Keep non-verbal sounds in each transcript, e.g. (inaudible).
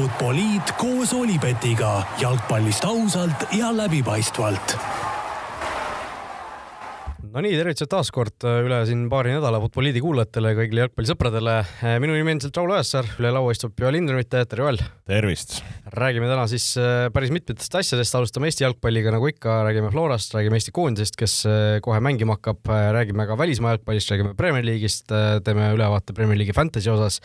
Futboliit koos Olipetiga jalgpallist ausalt ja läbipaistvalt no nii, tervitused taas kord äh, üle siin paari nädala Futboliidi kuulajatele, kõigile jalgpallisõpradele. Äh, minu nimi endiselt Raul Õessar, üle laua istub Joel Lindrumite, tere Joel. tervist. räägime täna siis äh, päris mitmetest asjadest, alustame Eesti jalgpalliga nagu ikka, räägime Florast, räägime Eesti koondisest, kes kohe mängima hakkab, räägime ka välismaa jalgpallist, räägime Premier League'ist, teeme ülevaate Premier League'i fantasy osas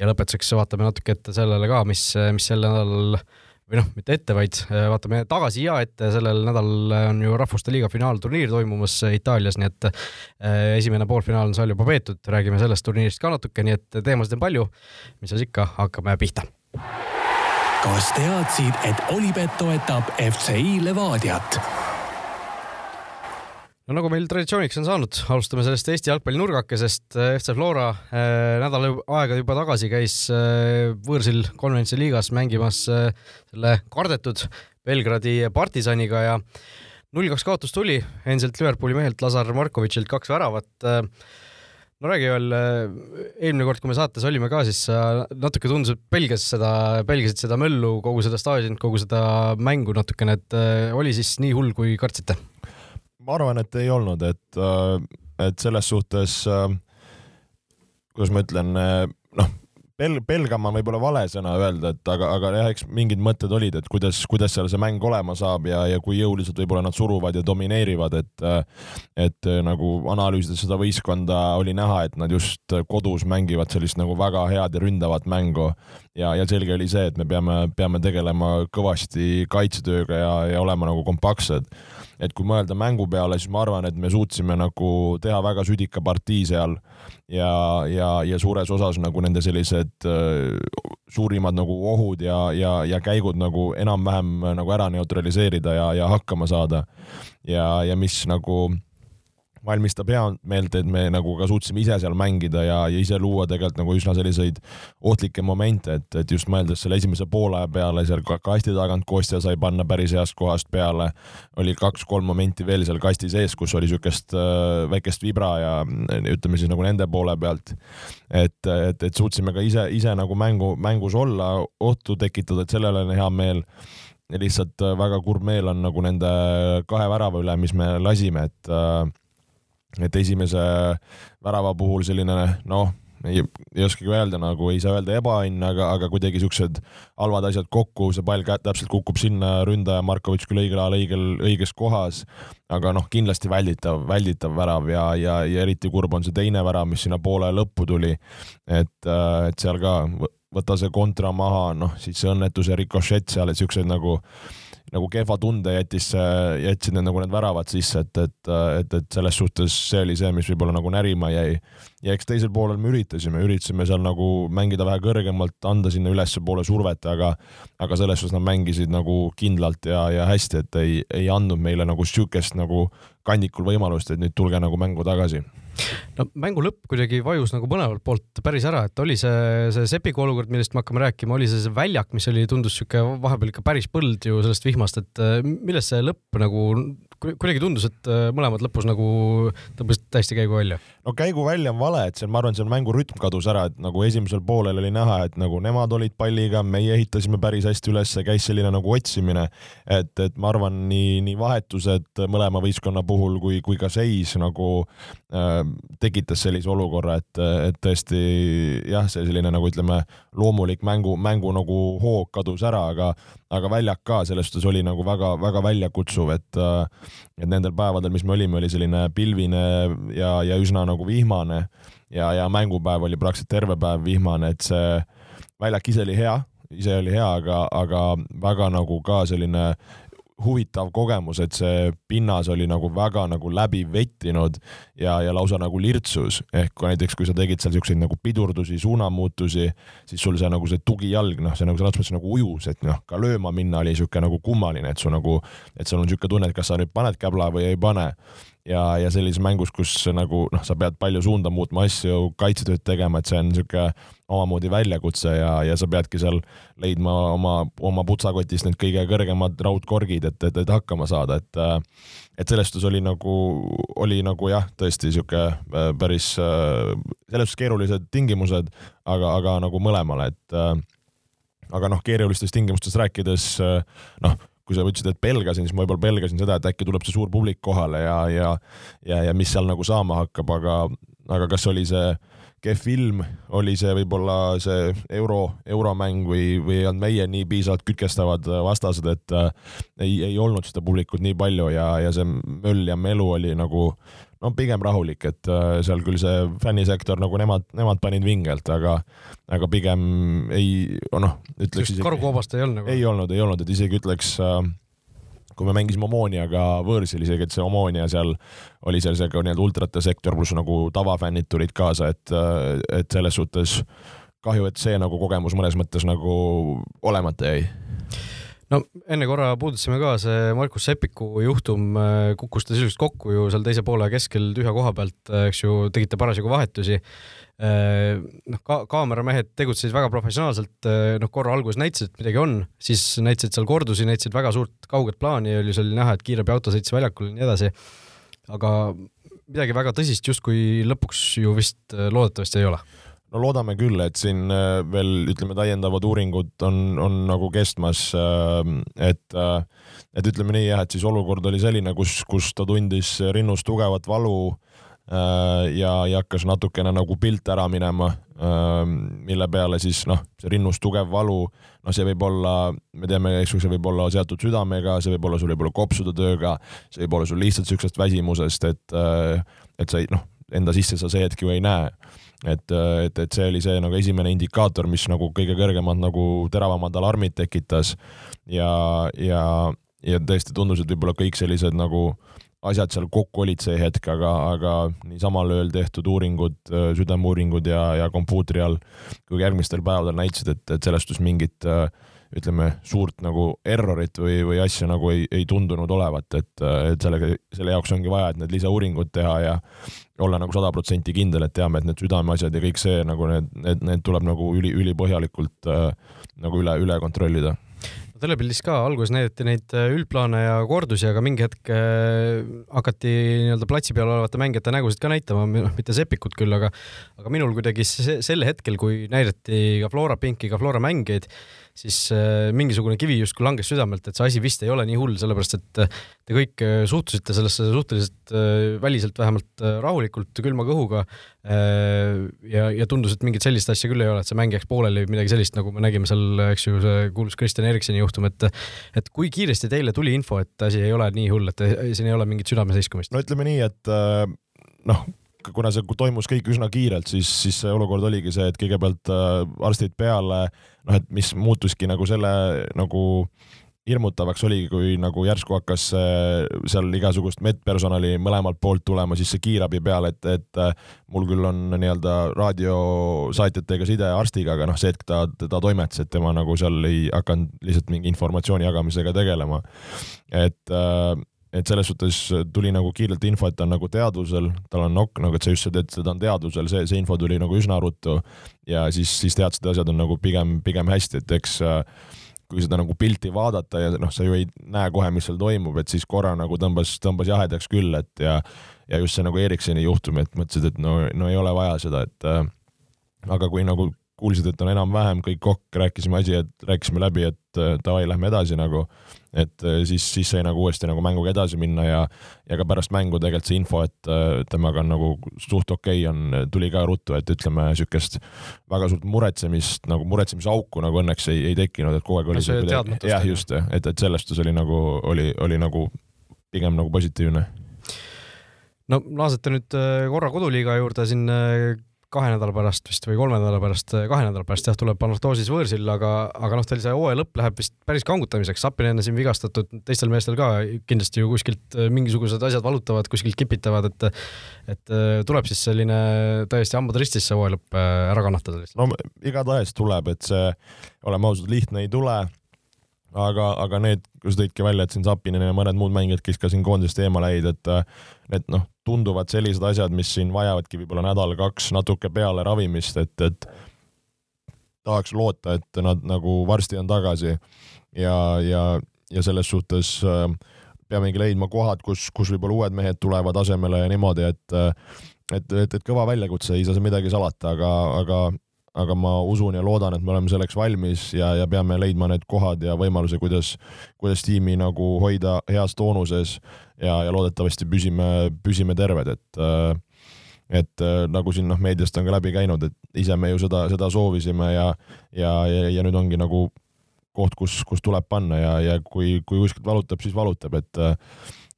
ja lõpetuseks vaatame natuke ette sellele ka, mis, mis sel nädalal või noh, mitte ette, vaid äh, vaatame tagasi ja ette, sellel nädalal on ju Rahvuste Liiga finaalturniir toimumas Itaalias, nii et äh, esimene poolfinaal on seal juba peetud, räägime sellest turniirist ka natuke, nii et teemasid on palju. mis siis ikka, hakkame pihta. kas teadsid, et Olipet toetab FCI Levadiat? No nagu meil traditsiooniks on saanud, alustame sellest Eesti jalgpalli nurgakesest. FC Flora äh, nädal aega juba tagasi käis äh, võõrsil konverentsi liigas mängimas äh, selle kardetud Belgradi partisaniga ja null kaks kaotus tuli endiselt Liverpooli mehelt Lazar Markovitšilt kaks väravat äh, no räägi veel, äh, eelmine kord, kui me saates olime ka, siis sa natuke tundus, et pelgas seda, pelgasid seda möllu, kogu seda staadionit, kogu seda mängu natukene, et äh, oli siis nii hull, kui kartsite? Ma arvan, et ei olnud, et, äh, et selles suhtes, äh, kuidas ma ütlen, äh, noh, pel-, pelgama võib-olla vale sõna öelda, et aga, aga jah, eks mingid mõtted olid, et kuidas, kuidas seal see mäng olema saab ja, ja kui jõuliselt võib-olla nad suruvad ja domineerivad, et et nagu analüüsides seda võistkonda oli näha, et nad just kodus mängivad sellist nagu väga head ja ründavat mängu. Ja, ja selge oli see, et me peame, peame tegelema kõvasti kaitsetööga ja, ja olema nagu kompaktsed et kui mõelda mängu peale, siis ma arvan, et me suutsime nagu teha väga südika partii seal ja, ja, ja suures osas nagu nende sellised äh, suurimad nagu ohud ja, ja, ja käigud nagu enam-vähem nagu ära neutraliseerida ja, ja hakkama saada. ja, ja mis nagu valmistab head meelt, et me nagu ka suutsime ise seal mängida ja, ja ise luua tegelikult nagu üsna selliseid ohtlikke momente, et, et just mõeldes selle esimese poole peale seal kasti tagant Kostja sai panna päris heast kohast peale, oli kaks-kolm momenti veel seal kasti sees, kus oli niisugust äh, väikest vibra ja ütleme siis nagu nende poole pealt. et, et, et suutsime ka ise, ise nagu mängu, mängus olla, ohtu tekitada, et sellele on hea meel ja lihtsalt äh, väga kurb meel on nagu nende kahe värava üle, mis me lasime, et äh, et esimese värava puhul selline noh, ei, ei oskagi öelda, nagu ei saa öelda ebaõnn, aga, aga kuidagi siuksed halvad asjad kokku, see pall täpselt kukub sinna, ründaja Markovitš küll õigel ajal õigel, õiges kohas, aga noh, kindlasti välditav, välditav värav ja, ja, ja eriti kurb on see teine värav, mis sinna poole lõppu tuli. et, et seal ka võta see kontra maha, noh siis see õnnetus ja rikošett seal, et siukseid nagu nagu kehva tunde jättis, jätsid need nagu need väravad sisse, et, et, et, et selles suhtes see oli see, mis võib-olla nagu närima jäi. ja eks teisel poolel me üritasime, üritasime seal nagu mängida vähe kõrgemalt, anda sinna ülespoole survet, aga aga selles suhtes nad mängisid nagu kindlalt ja, ja hästi, et ei, ei andnud meile nagu siukest nagu kandikul võimalust, et nüüd tulge nagu mängu tagasi no mängu lõpp kuidagi vajus nagu mõlemalt poolt päris ära, et oli see, see Sepiku olukord, millest me hakkame rääkima, oli see see väljak, mis oli, tundus sihuke vahepeal ikka päris põld ju sellest vihmast, et äh, millest see lõpp nagu kuidagi tundus, et äh, mõlemad lõpus nagu tõmbasid täiesti käigu välja. no käigu välja on vale, et seal ma arvan, seal mängu rütm kadus ära, et nagu esimesel poolel oli näha, et nagu nemad olid palliga, meie ehitasime päris hästi üles, käis selline nagu otsimine, et, et ma arvan, nii, nii vahetused mõlema võistkonna puhul kui, kui ka seis nagu äh, tekitas sellise olukorra, et, et tõesti jah, see selline nagu ütleme, loomulik mängu, mängu nagu hoog kadus ära, aga aga väljak ka selles suhtes oli nagu väga-väga väljakutsuv, et et nendel päevadel, mis me olime, oli selline pilvine ja, ja üsna nagu vihmane. Ja, ja mängupäev oli praktiliselt terve päev vihmane, et see väljak ise oli hea, ise oli hea, aga, aga väga nagu ka selline huvitav kogemus, et see pinnas oli nagu väga nagu läbi vettinud ja, ja lausa nagu lirtsus, ehk kui näiteks, kui sa tegid seal siukseid nagu pidurdusi, suunamuutusi, siis sul see nagu see tugijalg, noh, see nagu selles mõttes nagu ujus, et noh, ka lööma minna oli siuke nagu kummaline, et su nagu, et sul on siuke tunne, et kas sa nüüd paned käbla või ei pane ja, ja sellises mängus, kus nagu noh, sa pead palju suunda muutma, asju, kaitsetööd tegema, et see on niisugune omamoodi väljakutse ja, ja sa peadki seal leidma oma, oma putsakotist need kõige kõrgemad raudkorgid, et, et, et hakkama saada, et et selles suhtes oli nagu, oli nagu jah, tõesti niisugune äh, päris selles suhtes keerulised tingimused, aga, aga nagu mõlemale, et aga noh, keerulistes tingimustes rääkides noh, kui sa ütlesid, et pelgasin, siis ma võib-olla pelgasin seda, et äkki tuleb see suur publik kohale ja, ja ja, ja mis seal nagu saama hakkab, aga, aga kas oli see kehv film, oli see võib-olla see euro, euromäng või, või olnud meie nii piisavalt kütkestavad vastased, et äh, ei, ei olnud seda publikut nii palju ja, ja see möll ja melu oli nagu no pigem rahulik, et äh, seal küll see fännisektor nagu nemad, nemad panid vingelt, aga, aga pigem ei noh, ütleks karukoobast ei olnud nagu? ei olnud, ei olnud, et isegi ütleks äh, kui me mängisime Omooniaga võõrsil isegi, et see Omoonia seal oli seal see ka nii-öelda ultrate sektor, pluss nagu tavafännid tulid kaasa, et, äh, et selles suhtes kahju, et see nagu kogemus mõnes mõttes nagu olemata jäi no enne korra puudutasime ka see Markus Sepiku juhtum, äh, kukkus ta sisuliselt kokku ju seal teise poole keskel tühja koha pealt, äh, eks ju, tegite parasjagu vahetusi. Äh, noh, ka kaameramehed tegutsesid väga professionaalselt, noh korra alguses näitasid, et midagi on, siis näitasid seal kordusi, näitasid väga suurt kauget plaani, oli seal näha, et kiirabiauto sõitis väljakule ja nii edasi. aga midagi väga tõsist justkui lõpuks ju vist loodetavasti ei ole no loodame küll, et siin äh, veel ütleme, täiendavad uuringud on, on nagu kestmas. Äh, et, äh, et ütleme nii jah, et siis olukord oli selline, kus, kus ta tundis rinnus tugevat valu ja, ja hakkas natukene nagu pilt ära minema, mille peale siis noh, see rinnus tugev valu, noh, see võib olla, me teame, eks ju, see võib olla seotud südamega, see võib olla sul võib-olla kopsude tööga, see võib olla sul lihtsalt siuksest väsimusest, et, et sa ei noh, enda sisse sa see hetk ju ei näe et, et, et see oli see nagu esimene indikaator, mis nagu kõige kõrgemad nagu teravamad alarmid tekitas. Ja, ja, ja tõesti tundus, et võib-olla kõik sellised nagu asjad seal kokku olid see hetk, aga, aga nii samal ööl tehtud uuringud, südameuuringud ja, ja kompuutri all kui järgmistel päevadel näitasid, et, et selles suhtes mingit äh, ütleme, suurt nagu errorit või, või asja nagu ei, ei tundunud olevat, et, et sellega, selle jaoks ongi vaja, et need lisauuringud teha ja olla nagu sada protsenti kindel, et teame, et need südameasjad ja kõik see nagu need, need, need tuleb nagu üli, ülipõhjalikult äh, nagu üle, üle kontrollida. Telepildis ka alguses näidati neid äh, üldplaane ja kordusi, aga mingi hetk äh, hakati nii-öelda platsi peal olevate mängijate nägusid ka näitama, noh mitte Sepikut küll, aga aga minul kuidagi sel hetkel, kui näidati ka Flora Pinki, ka Flora mängijaid, siis äh, mingisugune kivi justkui langes südamelt, et see asi vist ei ole nii hull, sellepärast et äh, te kõik äh, suhtusite sellesse suhteliselt väliselt vähemalt rahulikult, külma kõhuga. ja, ja tundus, et mingit sellist asja küll ei ole, et see mäng jääks pooleli või midagi sellist, nagu me nägime seal, eks ju, see kuulus Kristjan Eriksoni juhtum, et et kui kiiresti teile tuli info, et asi ei ole nii hull, et siin ei ole mingit südameseiskumist? no ütleme nii, et noh kuna see toimus kõik üsna kiirelt, siis, siis see olukord oligi see, et kõigepealt äh, arstid peale, noh, et mis muutuski nagu selle nagu hirmutavaks oligi, kui nagu järsku hakkas äh, seal igasugust medpersonali mõlemalt poolt tulema, siis see kiirabi peale, et, et äh, mul küll on nii-öelda raadiosaatjatega side arstiga, aga noh, see hetk ta, ta toimetas, et tema nagu seal ei hakanud lihtsalt mingi informatsiooni jagamisega tegelema. et et selles suhtes tuli nagu kiirelt info, et ta on nagu teadvusel, tal on nokk nagu, et sa just said, et ta on teadvusel, see, see info tuli nagu üsna ruttu. Ja siis, siis teadsid, et asjad on nagu pigem, pigem hästi, et eks äh, kui seda nagu pilti vaadata ja noh, sa ju ei näe kohe, mis seal toimub, et siis korra nagu tõmbas, tõmbas jahedaks küll, et ja ja just see nagu Ericssoni juhtum, et mõtlesid, et no, no ei ole vaja seda, et äh, aga kui nagu kuulsid, et on enam-vähem kõik kokk, rääkisime asi, et rääkisime läbi, et äh, davai, lähme edasi nagu, et äh, siis, siis sai nagu uuesti nagu mänguga edasi minna ja, ja ka pärast mängu tegelikult see info, et äh, temaga on nagu suht okei okay, on, tuli ka ruttu, et ütleme niisugust väga suurt muretsemist nagu muretsemisauku nagu õnneks ei, ei tekkinud, et kogu aeg oli see kuidagi, jah, just, et, et selles suhtes oli nagu, oli, oli nagu pigem nagu positiivne. No naasete nüüd korra koduliiga juurde siin kahe nädala pärast vist või kolme nädala pärast, kahe nädala pärast jah, tuleb Panortoosis võõrsil, aga, aga noh, teil see hooaja lõpp läheb vist päris kangutamiseks, Sapinen on siin vigastatud, teistel meestel ka kindlasti ju kuskilt äh, mingisugused asjad valutavad, kuskilt kipitavad, et et äh, tuleb siis selline täiesti hambad ristis see hooaja lõpp äh, ära kannatada lihtsalt. no igatahes tuleb, et see, oleme ausad, lihtne ei tule aga, aga need, kui sa tõidki välja, et siin Sapinen ja mõned muud mängijad, kes ka siin koondisest eemale jäid, et need noh, tunduvad sellised asjad, mis siin vajavadki võib-olla nädal-kaks natuke peale ravimist, et, et tahaks loota, et nad nagu varsti on tagasi. Ja, ja, ja selles suhtes äh, peamegi leidma kohad, kus, kus võib-olla uued mehed tulevad asemele ja niimoodi, et et, et, et kõva väljakutse, ei saa midagi salata, aga, aga aga ma usun ja loodan, et me oleme selleks valmis ja, ja peame leidma need kohad ja võimaluse, kuidas, kuidas tiimi nagu hoida heas toonuses ja, ja loodetavasti püsime, püsime terved, et et nagu siin noh, meediast on ka läbi käinud, et ise me ju seda, seda soovisime ja, ja, ja, ja nüüd ongi nagu koht, kus, kus tuleb panna ja, ja kui, kui kuskilt valutab, siis valutab, et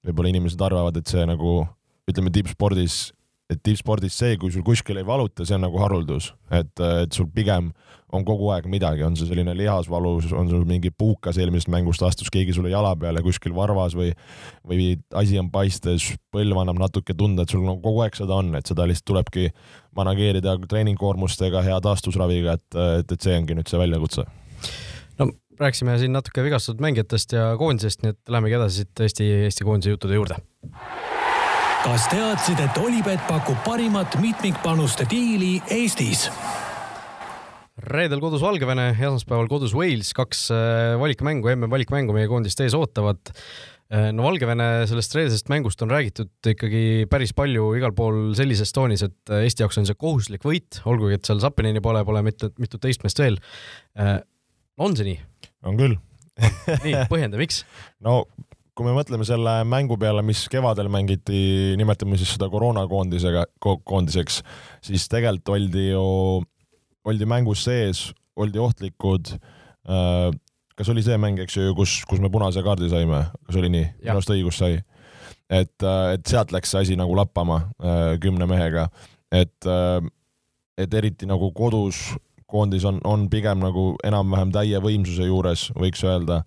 võib-olla inimesed arvavad, et see nagu ütleme tippspordis et tippspordis see, kui sul kuskil ei valuta, see on nagu haruldus, et, et sul pigem on kogu aeg midagi, on see selline lihasvalu, on sul mingi puukas eelmisest mängust astus keegi sulle jala peale kuskil varvas või, või asi on paistes, põlv annab natuke tunda, et sul nagu kogu aeg seda on, et seda lihtsalt tulebki manageerida treeningkoormustega, hea taastusraviga, et, et, et see ongi nüüd see väljakutse. No rääkisime siin natuke vigastatud mängijatest ja koondisest, nii et lähemegi edasi siit Eesti, Eesti koondise juttude juurde kas teadsid, et Olipet pakub parimat mitmikpanuste diili Eestis? reedel kodus Valgevene, esmaspäeval kodus Wales, kaks äh, valikmängu, MM-valikmängu meie koondist ees ootavad. Äh, no Valgevene sellest reedesest mängust on räägitud ikkagi päris palju igal pool sellises toonis, et äh, Eesti jaoks on see kohustuslik võit, olgugi et seal Zappenini pole, pole mitut, mitut teist meest veel. on see nii? on küll nii, põhjenda, miks? (laughs) no kui me mõtleme selle mängu peale, mis kevadel mängiti, nimetame siis seda koroonakoondisega ko, koondiseks, siis tegelikult oldi ju, oldi mängus sees, oldi ohtlikud äh,. kas oli see mäng, eks ju, kus, kus me punase kaardi saime, kas oli nii? minu arust õigus sai. et, äh, et sealt läks see asi nagu lappama äh, kümne mehega, et äh,, et eriti nagu kodus koondis on, on pigem nagu enam-vähem täie võimsuse juures, võiks öelda.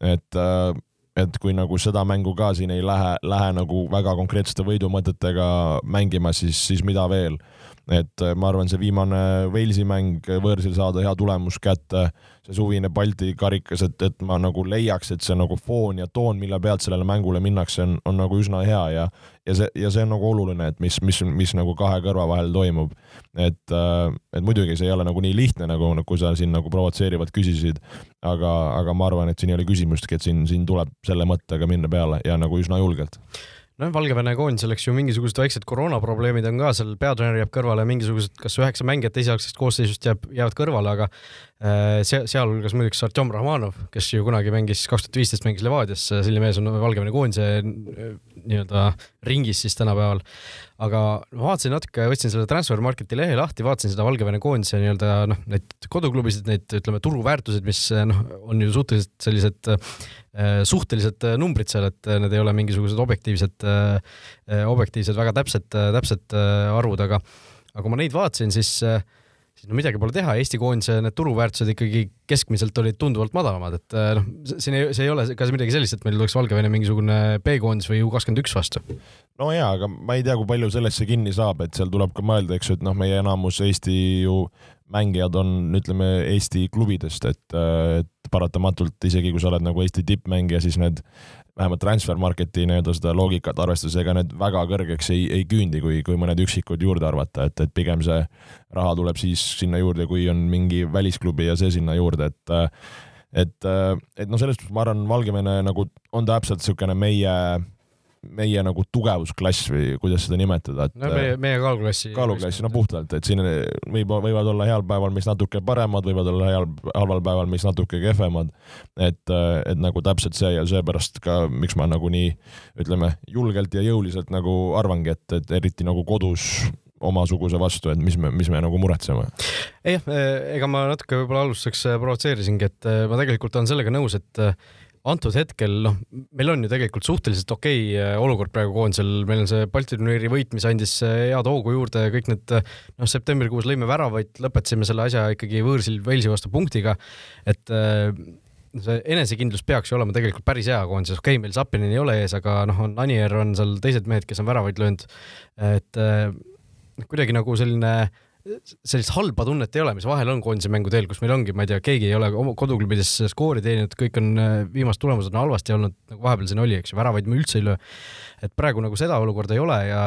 et äh, et kui nagu seda mängu ka siin ei lähe, lähe nagu väga konkreetsete võidumõtetega mängima, siis, siis mida veel et äh, ma arvan, see viimane Walesi mäng võõrsil saada hea tulemus kätte, see suvine Balti karikas, et, et ma nagu leiaks, et see nagu foon ja toon, mille pealt sellele mängule minnakse, on, on nagu üsna hea ja ja see, ja see on nagu oluline, et mis, mis, mis nagu kahe kõrva vahel toimub. Et, äh, et muidugi see ei ole nagu nii lihtne, nagu, nagu sa siin nagu provotseerivalt küsisid, aga, aga ma arvan, et siin ei ole küsimustki, et siin, siin tuleb selle mõttega minna peale ja nagu üsna julgelt. Noh, Valgevene koondisel, eks ju, mingisugused väiksed koroonaprobleemid on ka seal, peatreener jääb kõrvale, mingisugused, kas üheksa mängijat esialgsest koosseisust jääb, jäävad kõrvale, aga äh, see, sealhulgas muidugi Artjom Rahmanov, kes ju kunagi mängis, kaks tuhat viisteist mängis Levadias, selline mees on Valgevene koondise äh, nii-öelda ringis siis tänapäeval aga vaatasin natuke, võtsin selle Transfer Marketi lehe lahti, vaatasin seda Valgevene koondise nii-öelda noh, neid koduklubisid, neid ütleme turuväärtused, mis noh, on ju suhteliselt sellised äh, suhtelised numbrid seal, et need ei ole mingisugused objektiivsed äh,, objektiivsed väga täpsed, täpsed äh, arvud, aga aga kui ma neid vaatasin, siis äh, siis no midagi pole teha, Eesti koondise need turuväärtused ikkagi keskmiselt olid tunduvalt madalamad, et äh, noh, siin ei, see ei ole ka midagi sellist, et meil tuleks Valgevene mingisugune B-koondis või U kakskümmend üks vastu. no jaa, aga ma ei tea, kui palju sellesse kinni saab, et seal tuleb ka mõelda, eks ju, et noh, meie enamus Eesti ju mängijad on, ütleme, Eesti klubidest, et, äh, et paratamatult isegi kui sa oled nagu Eesti tippmängija, siis need vähemalt transfer market'i nii-öelda seda loogikat arvestades, ega need väga kõrgeks ei, ei küündi, kui, kui mõned üksikud juurde arvata, et, et pigem see raha tuleb siis sinna juurde, kui on mingi välisklubi ja see sinna juurde, et et, et noh, selles suhtes ma arvan, Valgevene nagu on täpselt niisugune meie meie nagu tugevusklass või kuidas seda nimetada, et no meie, meie kaaluklassi. kaaluklassi, no puhtalt, et siin võib, võivad olla heal päeval meist natuke paremad, võivad olla heal, halval päeval meist natuke kehvemad. et, et nagu täpselt see ja seepärast ka, miks ma nagu nii ütleme, julgelt ja jõuliselt nagu arvangi, et, et eriti nagu kodus omasuguse vastu, et mis me, mis me nagu muretseme. jah, ega ma natuke võib-olla alustuseks provotseerisingi, et ma tegelikult olen sellega nõus, et antud hetkel, noh, meil on ju tegelikult suhteliselt okei okay äh, olukord praegu koondisel, meil on see Balti turniiri võit, mis andis äh, head hoogu juurde, kõik need, äh, noh, septembrikuus lõime väravaid, lõpetasime selle asja ikkagi võõrsil Walesi vastu punktiga, et see enesekindlus peaks ju olema tegelikult päris hea koondises, okei okay,, meil Zappinin ei ole ees, aga noh, on Anier, on seal teised mehed, kes on väravaid löönud, et kuidagi nagu selline äh, sellist halba tunnet ei ole, mis vahel on koondise mängudel, kus meil ongi, ma ei tea, keegi ei ole oma koduklubides skoori teeninud, kõik on, äh, viimased tulemused on halvasti olnud, nagu vahepeal siin oli, eks ju, väravaid me üldse ei löö. et praegu nagu seda olukorda ei ole ja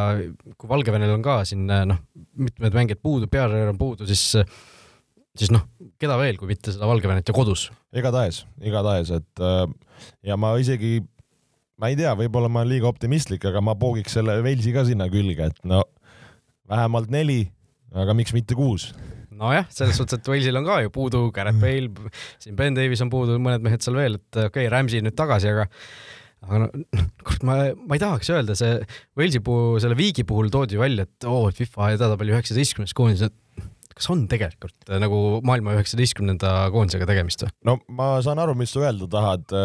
kui Valgevenel on ka siin äh, noh, mitmed mängijad puudu, peatreener on puudu, siis siis noh, keda veel, kui mitte seda Valgevenet ja kodus. igatahes, igatahes, et äh, ja ma isegi, ma ei tea, võib-olla ma olen liiga optimistlik, aga ma poogiks selle Walesi ka sinna külge, et no vähemalt neli aga miks mitte kuus? nojah, selles suhtes, et Walesil on ka ju puudu Gareth Bale, siin Ben Davis on puudu, mõned mehed seal veel, et okei okay,, Ramsey nüüd tagasi, aga aga no, kurat, ma, ma ei tahaks öelda, see Walesi puhul, selle viigi puhul toodi ju välja, et oo oh,, FIFA edetabeli üheksateistkümnes koondis, et kas on tegelikult äh, nagu maailma üheksateistkümnenda koondisega tegemist või? no ma saan aru, mis sa öelda tahad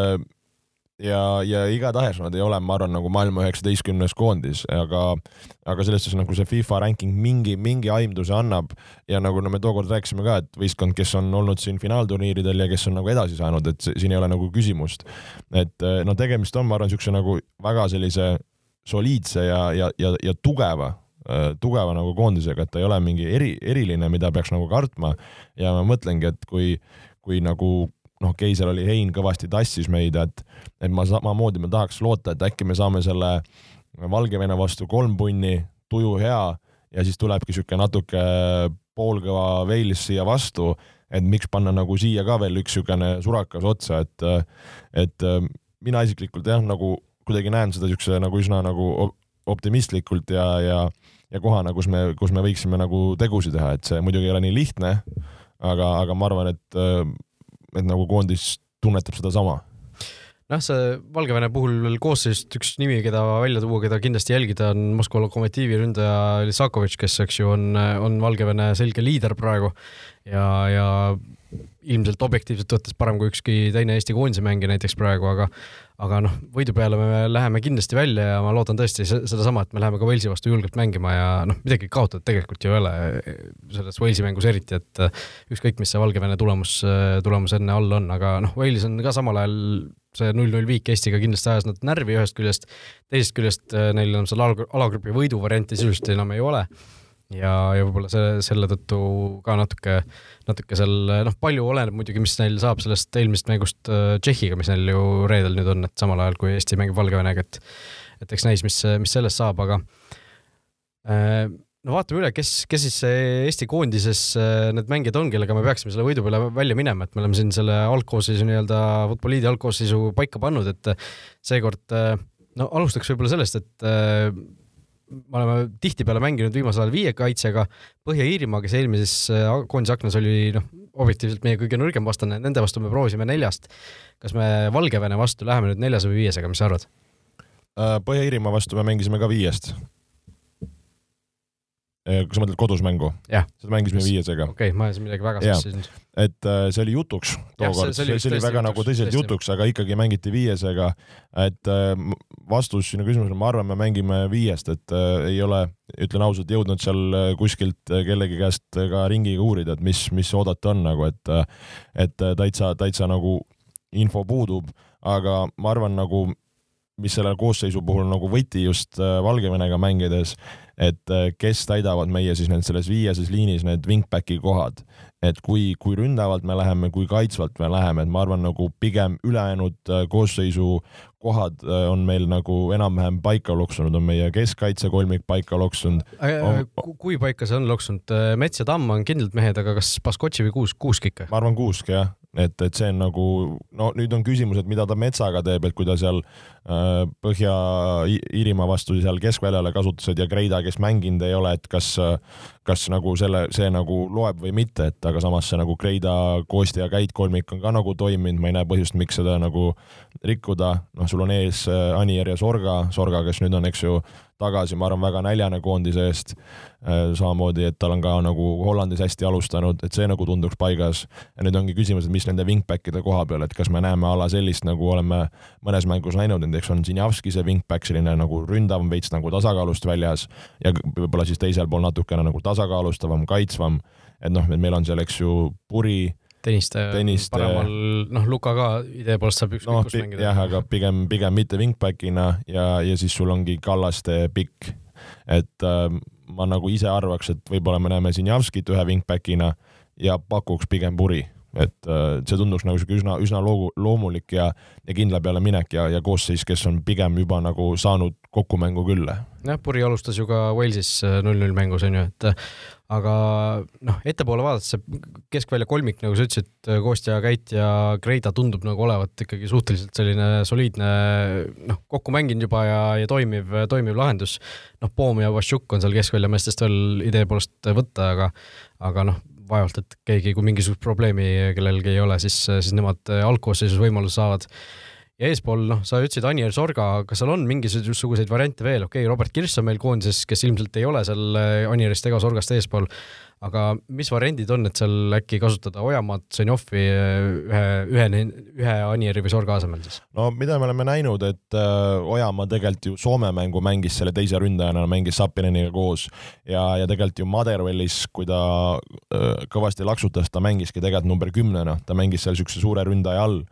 ja, ja igatahes nad ei ole, ma arvan, nagu maailma üheksateistkümnes koondis, aga, aga selles suhtes nagu see FIFA ranking mingi, mingi aimduse annab ja nagu no me tookord rääkisime ka, et võistkond, kes on olnud siin finaalturniiridel ja kes on nagu edasi saanud, et siin ei ole nagu küsimust. et no tegemist on, ma arvan, niisuguse nagu väga sellise soliidse ja, ja, ja, ja tugeva tugeva nagu koondisega, et ta ei ole mingi eri, eriline, mida peaks nagu kartma ja ma mõtlengi, et kui, kui nagu noh, seal oli Hein kõvasti tassis meid, et, et ma samamoodi ma tahaks loota, et äkki me saame selle Valgevene vastu kolm punni, tuju hea ja siis tulebki niisugune natuke poolkõva Wales siia vastu, et miks panna nagu siia ka veel üks niisugune surakas otsa, et, et mina isiklikult jah, nagu kuidagi näen seda niisuguse nagu üsna nagu optimistlikult ja, ja, ja kohana, kus me, kus me võiksime nagu tegusid teha, et see muidugi ei ole nii lihtne, aga, aga ma arvan, et et nagu koondis tunnetab sedasama noh, see Valgevene puhul veel koosseisust üks nimi, keda välja tuua, keda kindlasti jälgida, on Moskva Lokomotiivi ründaja Lisakovitš, kes, eks ju, on, on Valgevene selge liider praegu. Ja, ja ilmselt objektiivselt võttes parem kui ükski teine Eesti koondise mängija näiteks praegu, aga aga noh, võidu peale me läheme kindlasti välja ja ma loodan tõesti sedasama, et me läheme ka Walesi vastu julgelt mängima ja noh, midagi kaotada tegelikult ju ei ole selles Walesi mängus eriti, et ükskõik, mis see Valgevene tulemus, tulemus enne all on, aga noh, Wales on ka samal ajal see null-null viik Eestiga kindlasti ajas nad närvi ühest küljest, teisest küljest neil enam seal alagrupi võidu varianti sisuliselt enam ei ole ja, ja võib-olla see, selle tõttu ka natuke, natuke seal noh, palju oleneb muidugi, mis neil saab sellest eelmisest mängust äh, Tšehhiga, mis neil ju reedel nüüd on, et samal ajal kui Eesti mängib Valgevenega, et et eks näis, mis, mis sellest saab, aga äh, no vaatame üle, kes, kes siis Eesti koondises äh, need mängijad on, kellega me peaksime selle võidu peale välja minema, et me oleme siin selle algkoosseisu nii-öelda Futboliidi algkoosseisu paika pannud, et seekord no alustaks võib-olla sellest, et me oleme tihtipeale mänginud viimasel ajal viie kaitsega, Põhja-Iirimaa, kes eelmises äh, koondise aknas oli noh, objektiivselt meie kõige nõrgem vastane, nende vastu me proovisime neljast. kas me Valgevene vastu läheme nüüd neljase või viiesega, mis sa arvad? Äh, Põhja-Iirimaa vastu me mängisime ka viiest Äh, kas sa mõtled kodus mängu? seda mängisime viiesega. okei okay,, ma ajasin midagi väga sassi nüüd. et äh, see oli jutuks tookord, see, see, see oli väga jutuks, nagu tõsiselt jutuks, aga ikkagi mängiti viiesega. et äh, vastus sinu küsimusele, ma arvan, me mängime viiest, et äh, ei ole, ütlen ausalt, jõudnud seal äh, kuskilt äh, kellegi käest ka ringiga uurida, et mis, mis oodata on nagu, et, et täitsa, täitsa nagu info puudub, aga ma arvan, nagu mis selle koosseisu puhul nagu võti just Valgevenega mängides et äh, kes täidavad meie siis need selles viieses liinis need wingbacki kohad, et kui, kui ründavalt me läheme, kui kaitsvalt me läheme, et ma arvan, nagu pigem ülejäänud äh, koosseisu kohad äh, on meil nagu enam-vähem paika loksunud, on meie keskkaitsekolmik paika loksunud on.... kui paika see on loksunud? Mets ja Tamm on kindlalt mehed, aga kas Baskotši või Kuusk, Kuusk ikka? ma arvan Kuusk jah, et, et see on nagu, no nüüd on küsimus, et mida ta Metsaga teeb, et kui ta seal äh, Põhja-Iirimaa vastu seal keskväljale kasutused ja Kreida, kes mänginud ei ole, et kas, kas nagu selle, see nagu loeb või mitte, et aga samas see nagu Kreida, Koosti ja Käit kolmik on ka nagu toiminud, ma ei näe põhjust, miks seda nagu rikkuda, noh, sul on ees äh, Anier ja Sorga, Sorga, kes nüüd on, eks ju, tagasi, ma arvan, väga näljane koondise eest. Äh, samamoodi, et tal on ka nagu Hollandis hästi alustanud, et see nagu tunduks paigas. ja nüüd ongi küsimus, et mis nende wingback'ide koha peal, et kas me näeme ala sellist, nagu oleme mõnes mängus näinud, näiteks on Zinjavski see wingback, selline nagu ründavam, veits nagu tasakaalust väljas ja võib-olla siis teisel pool natukene nagu tasakaalustavam, kaitsvam. et noh, et meil on seal, eks ju, Puri Tõniste, Tõniste paremal, noh, Luka ka idee poolest saab ükskõik no, kus mängida. jah, aga pigem, pigem mitte wingback'ina ja, ja siis sul ongi Kallaste pikk. et äh, ma nagu ise arvaks, et võib-olla me näeme Sinjavskit ühe wingback'ina ja pakuks pigem Puri et äh, see tunduks nagu sihuke üsna, üsna loogu, loomulik ja, ja kindla peale minek ja, ja koosseis, kes on pigem juba nagu saanud kokku mängu küll. jah, Puri alustas ju ka Walesis äh, null-null mängus onju, et aga noh, ettepoole vaadates see keskvälja kolmik, nagu sa ütlesid, Kostja, Käit ja Kreida tundub nagu olevat ikkagi suhteliselt selline soliidne noh, kokku mänginud juba ja, ja toimiv, toimiv lahendus. noh, Poom ja Vašjuk on seal keskvälja meestest veel idee poolest võtta, aga aga noh, vaevalt, et keegi, kui mingisugust probleemi kellelgi ei ole, siis, siis nemad algkoosseisus võimaluse saavad. Ja eespool, noh, sa ütlesid Anier Sorga, kas seal on mingisuguseid variante veel, okei okay,, Robert Kirss on meil koondises, kes ilmselt ei ole seal Anierist ega Sorgast eespool, aga mis variandid on, et seal äkki kasutada Ojamaad, Zenjovi ühe, ühe, ühe Anieri või Sorga asemel siis? no mida me oleme näinud, et äh, Ojamaa tegelikult ju Soome mängu mängis selle teise ründajana, mängis Sapineniga koos. Ja, ja tegelikult ju Motherwellis, kui ta äh, kõvasti laksutas, ta mängiski tegelikult number kümnena, ta mängis seal niisuguse suure ründaja all.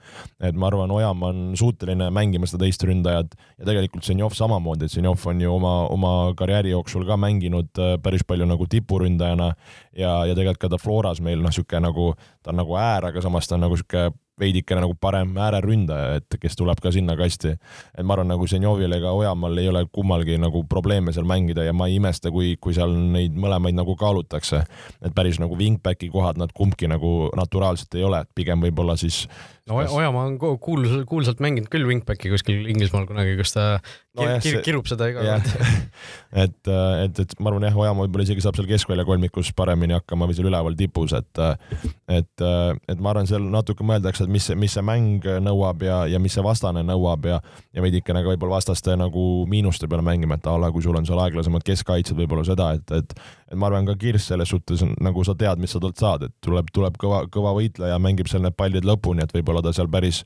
et ma arvan, Ojamaa on suuteline mängima seda teist ründajat. Ja tegelikult Zenjov samamoodi, et Zenjov on ju oma, oma karjääri jooksul ka mänginud äh, päris palju nagu tipuründajana ja, ja tegelikult ka ta Floras meil noh, niisugune nagu, ta on nagu äär, aga samas ta on nagu niisugune veidikene nagu parem ääreründaja, et kes tuleb ka sinna kasti. et ma arvan, nagu Zenjovil ega Ojamaal ei ole kummalgi nagu probleeme seal mängida ja ma ei imesta, kui, kui seal neid mõlemaid nagu kaalutakse. et päris nagu wingbacki kohad nad kumbki nagu naturaalselt ei ole, et pigem võib-olla siis no Ojamaa on kuul-, kuulsalt mänginud küll wingbacki kuskil Inglismaal kunagi, kus ta no, kir, kir, kirub seda iga kord. (laughs) Et, et, et ma arvan jah, Ojamaa võib-olla isegi saab seal keskvälja kolmikus paremini hakkama või seal üleval tipus, et et, et ma arvan, seal natuke mõeldakse, et mis, mis see mäng nõuab ja, ja mis see vastane nõuab ja ja veidikene ka võib-olla vastaste nagu miinuste peale mängima, et a la kui sul on seal aeglasemad keskkaitsjad, võib-olla seda, et, et et ma arvan, ka Kirss selles suhtes on nagu sa tead, mis sa talt saad, et tuleb, tuleb kõva, kõva võitleja, mängib seal need pallid lõpuni, et võib-olla ta seal päris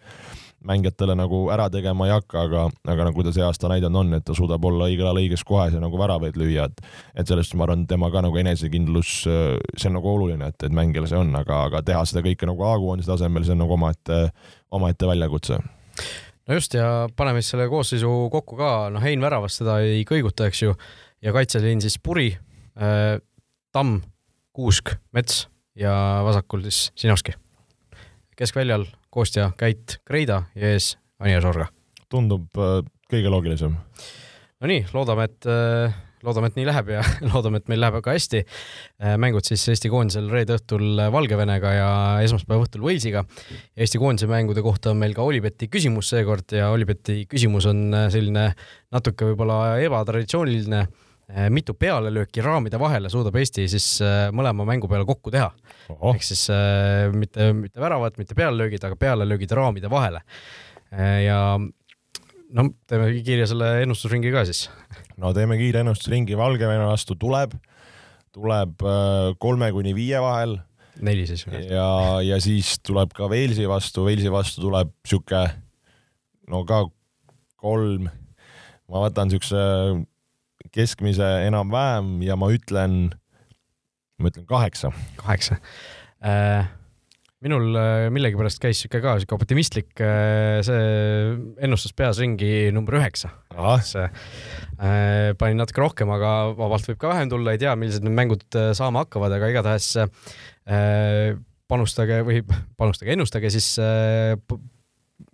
mängijatele nagu ära tegema ei hakka, aga, aga nagu ta see aasta näidanud on, et ta suudab olla õigel ajal õiges kohas ja nagu väravaid lüüa, et et sellest ma arvan, tema ka nagu enesekindlus, see on nagu oluline, et, et mängijal see on, aga, aga teha seda kõike nagu A-koondise tasemel, see on nagu omaette, omaette väljakutse. No just ja paneme siis selle koosseisu kokku ka, noh, Hein väravast seda ei kõiguta, eks ju, ja kaitseliin siis Puri. äh,, Tamm, Kuusk, Mets ja vasakul siis Sinovski. keskväljal Kostja, Käit, Kreida ja ees Anja Sorga. tundub äh, kõige loogilisem. Nonii, loodame, et äh, loodame, et nii läheb ja (laughs) loodame, et meil läheb ka hästi. Äh, mängud siis Eesti koondisel reede õhtul Valgevenega ja esmaspäeva õhtul Walesiga. Eesti koondise mängude kohta on meil ka Olibeti küsimus seekord ja Olibeti küsimus on selline natuke võib-olla ebatraditsiooniline mitu pealelööki raamide vahele suudab Eesti siis eh, mõlema mängu peale kokku teha. ehk siis äh, mitte, mitte väravad, mitte pealelöögid, aga pealelöögid raamide vahele. ja no teeme kiire selle ennustusringi ka siis. no teeme kiire ennustusringi, Valgevene vastu tuleb, tuleb kolme kuni viie vahel. neli siis. ja, ja siis tuleb ka Walesi vastu, Walesi vastu tuleb sihuke no ka kolm, ma võtan siukse keskmise enam-vähem ja ma ütlen, ma ütlen kaheksa. kaheksa äh,. minul äh, millegipärast käis sihuke ka sihuke optimistlik äh, see ennustus peas ringi number üheksa. see äh, panin natuke rohkem, aga vabalt võib ka vähem tulla, ei tea, millised need mängud äh, saama hakkavad, aga igatahes äh, panustage või (laughs) panustage, ennustage siis äh,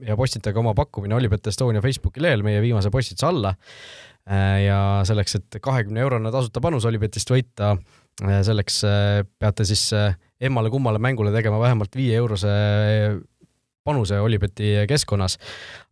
ja postitage oma pakkumine Olipet Estonia Facebooki lehel meie viimase postituse alla Äh, ja selleks, et kahekümne eurone tasuta panus Olipetist võita, äh, selleks äh, peate siis emmale-kummale mängule tegema vähemalt viie eurose panuse Olipeti keskkonnas.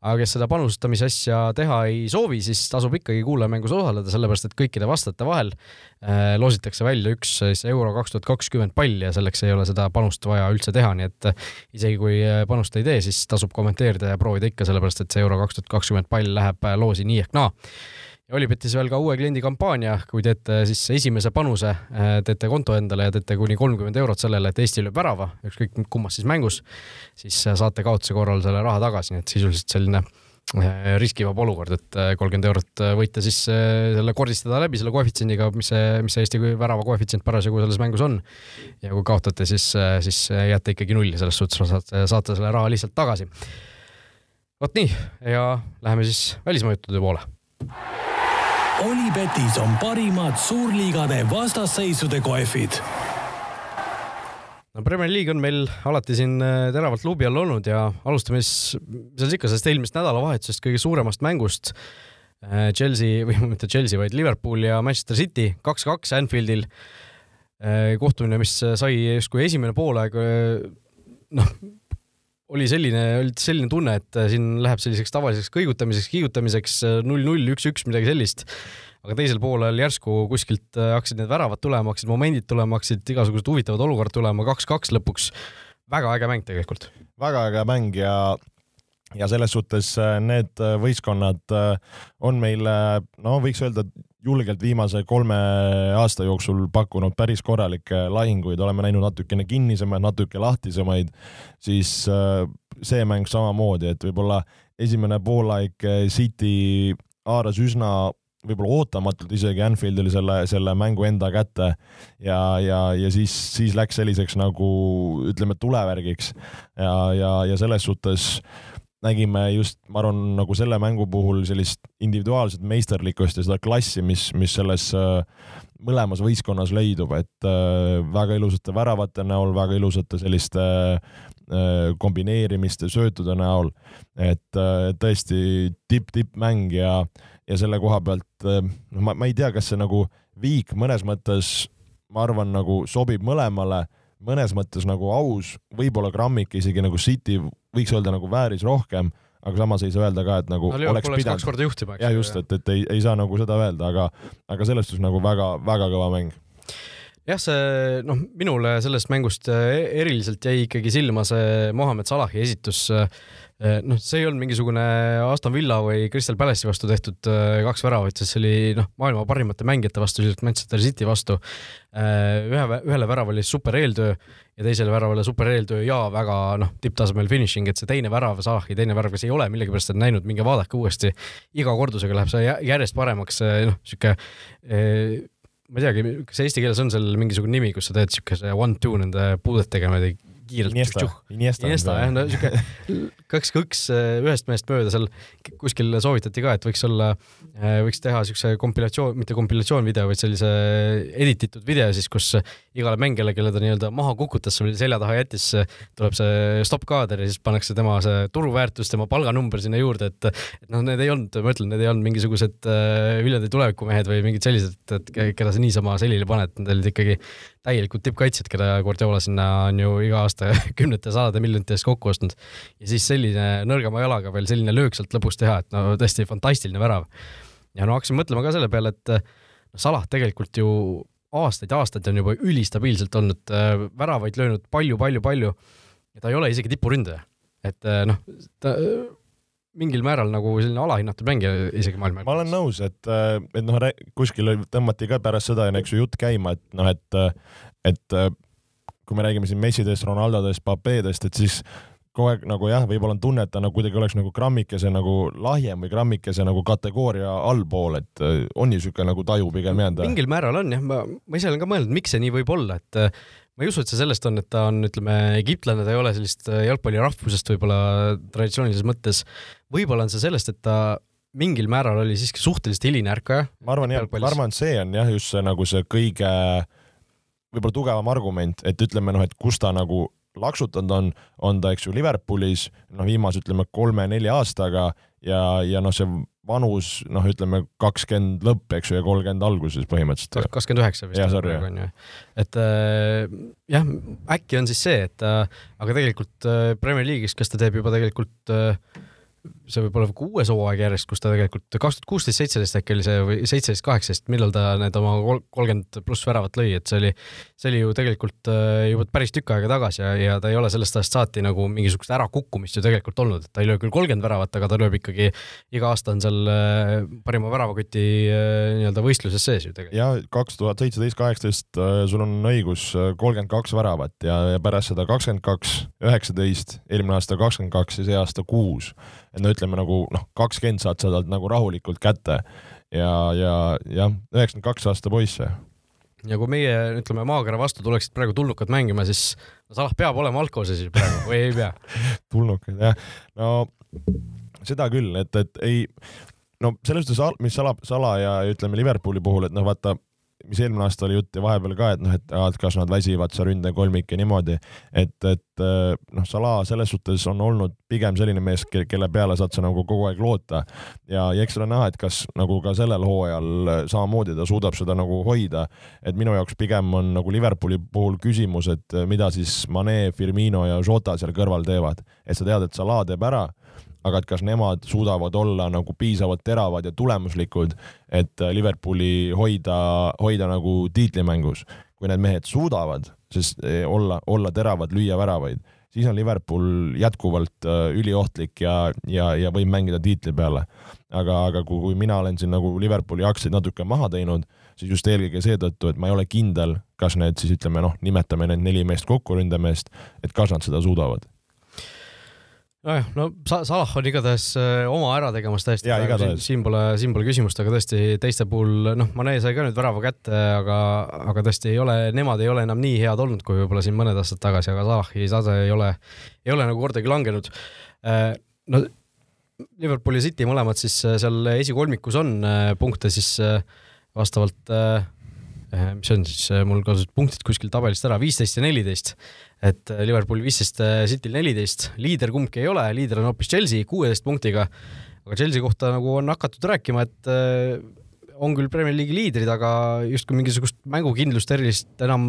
aga kes seda panustamise asja teha ei soovi, siis tasub ikkagi kuulajamängus osaleda, sellepärast et kõikide vastajate vahel äh, loositakse välja üks siis euro kaks tuhat kakskümmend pall ja selleks ei ole seda panust vaja üldse teha, nii et isegi kui panust ei tee, siis tasub kommenteerida ja proovida ikka, sellepärast et see euro kaks tuhat kakskümmend pall läheb loosi nii ehk naa ja Olipetis veel ka uue kliendi kampaania, kui teete siis esimese panuse, äh, teete konto endale ja teete kuni kolmkümmend eurot sellele, et Eesti lööb värava, ükskõik kummas siis mängus, siis äh, saate kaotuse korral selle raha tagasi, nii et sisuliselt selline äh, riskivaba olukord, et kolmkümmend eurot võite siis selle kordistada läbi selle koefitsiendiga, mis see, mis see Eesti värava koefitsient parasjagu selles mängus on. ja kui kaotate, siis, siis jääte ikkagi nulli, selles suhtes saate, saate selle raha lihtsalt tagasi. vot nii ja läheme siis välismaa juttude poole. Olipetis on parimad suurliigade vastasseisude kohvid. no Premier League on meil alati siin äh, teravalt luubi all olnud ja alustame siis, mis seal ikka, sellest eelmisest nädalavahetusest kõige suuremast mängust. Äh, Chelsea või (laughs) mitte Chelsea, vaid Liverpool ja Manchester City kaks-kaks Anfieldil. Äh, kohtumine, mis sai justkui esimene poolaeg noh, oli selline, oli selline tunne, et siin läheb selliseks tavaliseks kõigutamiseks, kiigutamiseks null-null, üks-üks, midagi sellist aga teisel poolel järsku kuskilt hakkasid need väravad tulema, hakkasid momendid tulema, hakkasid igasugused huvitavad olukorrad tulema, kaks-kaks lõpuks. väga äge mäng tegelikult. väga äge mäng ja ja selles suhtes äh, need äh, võistkonnad äh, on meile, no võiks öelda, julgelt viimase kolme aasta jooksul pakkunud päris korralikke lahinguid, oleme näinud natukene kinnisemaid, natuke lahtisemaid, siis see mäng samamoodi, et võib-olla esimene poolaeg City haaras üsna võib-olla ootamatult isegi Anfieldil selle, selle mängu enda kätte ja, ja, ja siis, siis läks selliseks nagu ütleme, tulevärgiks. Ja, ja, ja selles suhtes äh, nägime just, ma arvan, nagu selle mängu puhul sellist individuaalset meisterlikkust ja seda klassi, mis, mis selles äh, mõlemas võistkonnas leidub, et äh, väga ilusate väravate näol, väga ilusate selliste äh, kombineerimiste, söötude näol, et tõesti tipp-tippmäng ja, ja selle koha pealt, noh, ma, ma ei tea, kas see nagu viik mõnes mõttes, ma arvan, nagu sobib mõlemale mõnes mõttes nagu aus, võib-olla grammik isegi nagu City võiks öelda nagu vääris rohkem, aga samas ei saa öelda ka, et nagu no, oleks pidanud. kaks korda juhtima, eks. jah, just, et, et ei, ei saa nagu seda öelda, aga, aga selles suhtes nagu väga-väga kõva mäng jah, see noh, minule sellest mängust e-, eriliselt jäi ikkagi silma see Mohammed Salahi esitus äh, Eh, noh, see ei olnud mingisugune Aston Villa või Crystal Palace'i vastu tehtud eh, kaks väravat, sest see oli noh, maailma parimate mängijate vastu, sisuliselt Manchester City vastu. Eh, ühe, ühele väravale oli super eeltöö ja teisele väravale super eeltöö ja väga noh, tipptasemel finišing, et see teine värav, Salahi teine värav, kes ei ole millegipärast näinud, minge vaadake uuesti. iga kordusega läheb see järjest paremaks, noh, sihuke ma ei teagi, kas eesti keeles on seal mingisugune nimi, kus sa teed siukese one-two nende puudet tegema, kiirelt. Iniesta, Iniesta, Iniesta jah, no siuke (laughs) kaks kõks äh, ühest mehest mööda seal kuskil soovitati ka, et võiks olla, äh, võiks teha siukse kompilatsioon, mitte kompilatsioonvideo, vaid sellise edit itud video siis, kus igale mängijale, kelle ta nii-öelda maha kukutas, selja taha jättis, tuleb see stopp-kaader ja siis pannakse tema see turuväärtus, tema palganumber sinna juurde, et et noh, need ei olnud, ma ütlen, need ei olnud mingisugused äh, Viljandi tulevikumehed või mingid sellised, et keda sa niisama selili paned, need olid ikkagi täielikud tippkaitsjad, keda Guardiola sinna on ju iga aasta (laughs) kümnete, sadade miljonite eest kokku ostnud. ja siis selline nõrgema jalaga veel selline löök sealt lõpus teha, et no tõesti fantastiline värav. ja no hakkasin mõtlema ka selle peale, et noh, Salah tegelikult ju aastaid ja aastaid on juba ülistabiilselt olnud äh, väravaid löönud palju-palju-palju ja ta ei ole isegi tipuründaja. et äh, noh, ta mingil määral nagu selline alahinnatud mängija isegi maailma. ma olen nõus, et, äh, et noh, kuskil tõmmati ka pärast seda, eks ju, jutt käima, et noh, et, et kui me räägime siin Messidest, Ronaldodest, Papedest, et siis kogu aeg nagu jah, võib-olla on tunne, et ta nagu kuidagi oleks nagu grammikese nagu lahjem või grammikese nagu kategooria allpool, et äh, on ju niisugune nagu taju pigem jäänud? mingil määral on jah, ma, ma ise olen ka mõelnud, miks see nii võib olla, et äh, ma ei usu, et see sellest on, et ta on, ütleme, egiptlane, ta ei ole sellist äh, jalgpallirahvusest võib-olla traditsioonilises mõttes. võib-olla on see sellest, et ta mingil määral oli siiski suhteliselt hiline ärkaja. ma arvan jah, ma arvan, et see on jah, just see nagu see kõige võib-olla tugevam argument, et ütleme noh, et kus ta nagu laksutanud on, on ta, eks ju, Liverpoolis noh, viimase ütleme kolme-nelja aastaga ja, ja noh, see vanus noh, ütleme kakskümmend lõpp, eks ju, ja kolmkümmend alguses põhimõtteliselt. kakskümmend üheksa vist. jah, sorry. et äh, jah, äkki on siis see, et äh, aga tegelikult äh, Premier League'is, kas ta teeb juba tegelikult äh, see võib olla kuues hooaeg järjest, kus ta tegelikult kaks tuhat kuusteist, seitseteist äkki oli see või seitseteist, kaheksateist, millal ta need oma kolmkümmend pluss väravat lõi, et see oli, see oli ju tegelikult äh, juba päris tükk aega tagasi ja, ja ta ei ole sellest ajast saati nagu mingisugust ärakukkumist ju tegelikult olnud, et ta ei löö küll kolmkümmend väravat, aga ta lööb ikkagi iga aasta on seal äh, parima väravakoti äh, nii-öelda võistluses sees ju tegelikult. ja kaks tuhat seitseteist, kaheksateist sul on õigus, kolmkümmend kaks väravat ja, pärast seda kakskümmend kaks, üheksateist, eelmine aasta kakskümmend kaks ja see aasta kuus et no ütleme nagu noh, kakskümmend saad sa talt nagu rahulikult kätte. Ja, ja jah, üheksakümmend kaks aasta poiss ja kui meie, ütleme, maakera vastu tuleksid praegu tulnukad mängima, siis Salah peab olema algkoosseisus praegu või ei pea? (laughs) Tulnukad jah, no seda küll, et, et ei, no selles suhtes, mis Sala, Sala ja ütleme Liverpooli puhul, et noh, vaata mis eelmine aasta oli jutt ja vahepeal ka, et noh, et, et kas nad väsivad seal ründekolmik ja niimoodi, et, et noh, Salah selles suhtes on olnud pigem selline mees, kelle peale saad sa nagu kogu aeg loota. Ja, ja eks ole näha, et kas nagu ka sellel hooajal samamoodi ta suudab seda nagu hoida, et minu jaoks pigem on nagu Liverpooli puhul küsimus, et mida siis Mane, Firmino ja Jota seal kõrval teevad, et sa tead, et Salah teeb ära aga et kas nemad suudavad olla nagu piisavalt teravad ja tulemuslikud, et äh, Liverpooli hoida, hoida nagu tiitlimängus. kui need mehed suudavad, sest äh, olla, olla teravad, lüüa väravaid, siis on Liverpool jätkuvalt äh, üliohtlik ja, ja, ja võib mängida tiitli peale. aga, aga kui, kui mina olen siin nagu Liverpooli aktsiaid natuke maha teinud, siis just eelkõige seetõttu, et ma ei ole kindel, kas need siis ütleme noh, nimetame need neli meest kokku ründemeest, et kas nad seda suudavad nojah, no Salah on igatahes äh, oma ära tegemas täiesti. siin, pole, siin pole küsimust, aga tõesti teiste puhul, noh, Mane sai ka nüüd värava kätte, aga, aga tõesti ei ole, nemad ei ole enam nii head olnud, kui võib-olla siin mõned aastad tagasi, aga Salahi tase ei ole, ei ole nagu kordagi langenud. Äh, no Liverpool ja City mõlemad siis äh, seal esikolmikus on punkte siis vastavalt mis see on siis, mul kadusid punktid kuskil tabelist ära, viisteist ja neliteist. Et äh, Liverpool viisteist, äh, Cityl neliteist, liider kumbki ei ole, liider on hoopis Chelsea kuueteist punktiga, aga Chelsea kohta nagu on hakatud rääkima, et äh, on küll Premier League'i liidrid, aga justkui mingisugust mängukindlust erilist enam,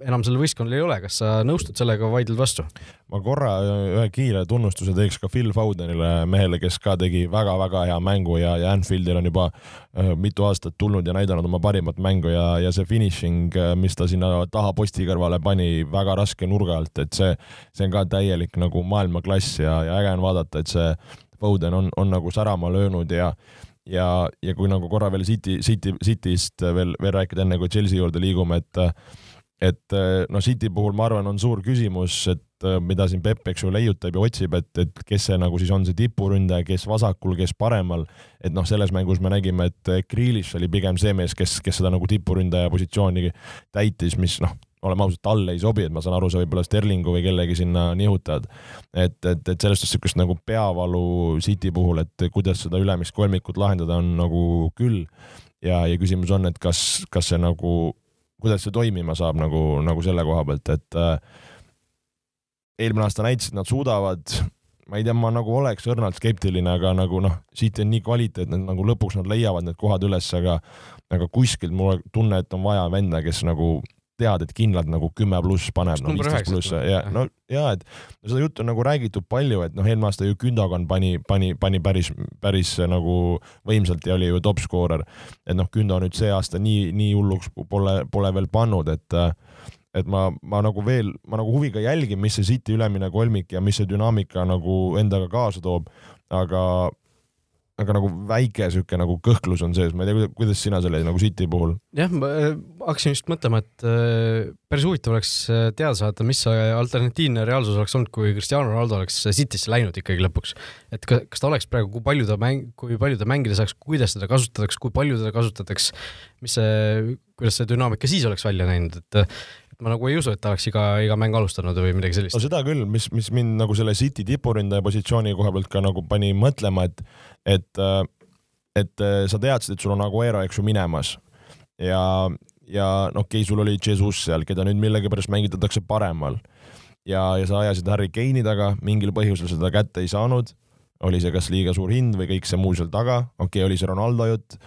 enam sellel võistkonnal ei ole. kas sa nõustud sellega, vaidled vastu? ma korra ühe kiire tunnustuse teeks ka Phil Fodenile, mehele, kes ka tegi väga-väga hea mängu ja, ja Anfieldil on juba äh, mitu aastat tulnud ja näidanud oma parimat mängu ja, ja see finishing, äh, mis ta sinna taha posti kõrvale pani väga raske nurga alt, et see, see on ka täielik nagu maailmaklass ja, ja äge on vaadata, et see Foden on, on nagu särama löönud ja ja, ja kui nagu korra veel City, City, Cityst veel, veel rääkida, enne kui Chelsea juurde liigume, et et noh, City puhul ma arvan, on suur küsimus, et mida siin Pepp, eks ju, leiutab ja otsib, et, et kes see nagu siis on see tipuründaja, kes vasakul, kes paremal. et noh, selles mängus me nägime, et Grealish oli pigem see mees, kes, kes seda nagu tipuründaja positsiooni täitis, mis noh, oleme ausad, talle ei sobi, et ma saan aru, sa võib-olla Sterlingu või kellegi sinna nihutad. et, et, et sellest niisugust nagu peavalu City puhul, et kuidas seda ülemist kolmikut lahendada, on nagu küll. ja, ja küsimus on, et kas, kas see nagu, kuidas see toimima saab nagu, nagu selle koha pealt, et äh, eelmine aasta näitasid, nad suudavad, ma ei tea, ma nagu oleks õrnalt skeptiline, aga nagu noh, City on nii kvaliteetne, et nagu lõpuks nad leiavad need kohad üles, aga aga kuskilt mul tunne, et on vaja venda, kes nagu tead, et kindlalt nagu kümme pluss paneb, no viisteist pluss ja no ja et seda juttu on nagu räägitud palju, et noh, eelmine aasta ju Gündogan pani, pani, pani päris, päris nagu võimsalt ja oli ju top skoorer. et noh, Gündo nüüd see aasta nii, nii hulluks pole, pole veel pannud, et et ma, ma nagu veel, ma nagu huviga jälgin, mis see City ülemine kolmik ja mis see dünaamika nagu endaga kaasa toob, aga aga nagu väike sihuke nagu kõhklus on sees, ma ei tea, kuidas sina selle nagu City puhul? jah, ma äh, hakkasin just mõtlema, et äh, päris huvitav oleks äh, teada saada, mis see alternatiivne reaalsus oleks olnud, kui Cristiano Ronaldo oleks Citysse läinud ikkagi lõpuks. et kas ta oleks praegu, kui palju ta mäng, kui palju ta mängida saaks, kuidas teda kasutatakse, kui palju teda kasutatakse, mis see, kuidas see dünaamika siis oleks välja näinud, et ma nagu ei usu, et ta oleks iga, iga mäng alustanud või midagi sellist. no seda küll, mis, mis mind nagu selle City tipuründaja positsiooni koha pealt ka nagu pani mõtlema, et, et, et sa teadsid, et sul on Aguero, eks ju, minemas. Ja, ja no okei okay,, sul oli Jesus seal, keda nüüd millegipärast mängitatakse paremal. Ja, ja sa ajasid Harry Kane'i taga, mingil põhjusel seda kätte ei saanud, oli see kas liiga suur hind või kõik see muu seal taga, okei okay,, oli see Ronaldo jutt.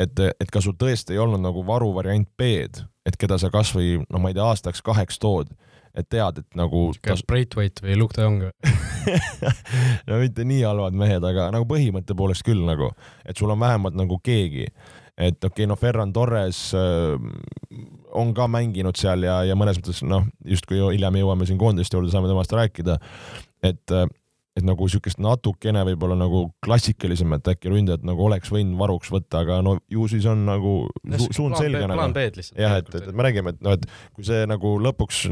Et, et kas sul tõesti ei olnud nagu varuvariant B-d, et keda sa kasvõi no ma ei tea, aastaks-kaheks tood, et tead, et nagu kas Braithwaite või Luke de Jong (laughs) no mitte nii halvad mehed, aga nagu põhimõtte poolest küll nagu, et sul on vähemalt nagu keegi, et okei okay,, no Ferran Torres äh, on ka mänginud seal ja, ja mõnes mõttes noh, justkui hiljem jõuame siin koondiste juurde, saame temast rääkida, et äh, et nagu niisugust natukene võib-olla nagu klassikalisemat äkki ründajat nagu oleks võinud varuks võtta, aga no ju siis on nagu su suund selge nagu. plaan B-d lihtsalt. jah, et, et, me räägime, et noh, et kui see nagu lõpuks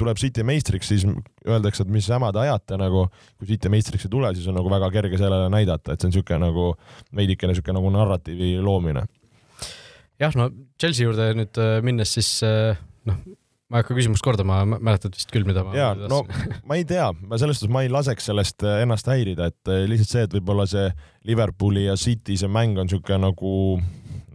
tuleb City meistriks, siis öeldakse, et mis jama te ajate nagu, kui City meistriks ei tule, siis on nagu väga kerge sellele näidata, et see on niisugune nagu veidikene niisugune nagu narratiivi loomine. jah, no Chelsea juurde nüüd äh, minnes, siis äh, noh ma ei hakka küsimust kordama, mäletad vist küll, mida ma jaa, no ma ei tea, ma selles suhtes ma ei laseks sellest äh, ennast häirida, et äh, lihtsalt see, et võib-olla see Liverpooli ja City see mäng on niisugune nagu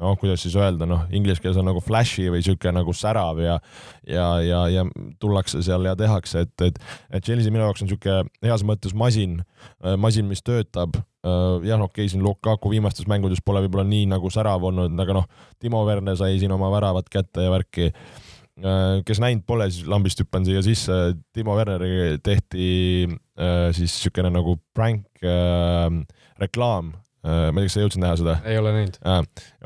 noh, kuidas siis öelda, noh, inglise keeles on nagu flashy või sihuke nagu särav ja ja, ja, ja tullakse seal ja tehakse, et, et, et Chelsea minu jaoks on sihuke heas mõttes masin, masin, mis töötab. jah, okei okay,, siin Lukaku viimastes mängudes pole võib-olla nii nagu särav olnud, aga noh, Timo Werner sai siin oma väravat kätte ja värki kes näinud pole, siis lambist hüppan siia sisse, Timo Werneri tehti siis niisugune nagu prank äh, reklaam Äh, ma ei tea, kas sa jõudsid näha seda? ei ole näinud äh,.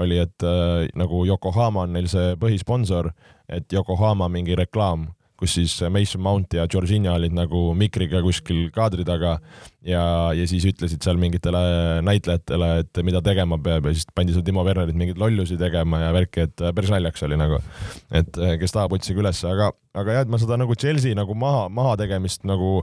oli, et äh, nagu Yokohama on neil see põhisponsor, et Yokohama mingi reklaam, kus siis Mason Mount ja Georgina olid nagu mikriga kuskil kaadri taga ja, ja siis ütlesid seal mingitele näitlejatele, et mida tegema peab ja siis pandi seal Timo Wernerit mingeid lollusi tegema ja värki, et päris naljakas oli nagu. et äh, kes tahab, otsige ülesse, aga, aga jah, et ma seda nagu Chelsea nagu maha, maha tegemist nagu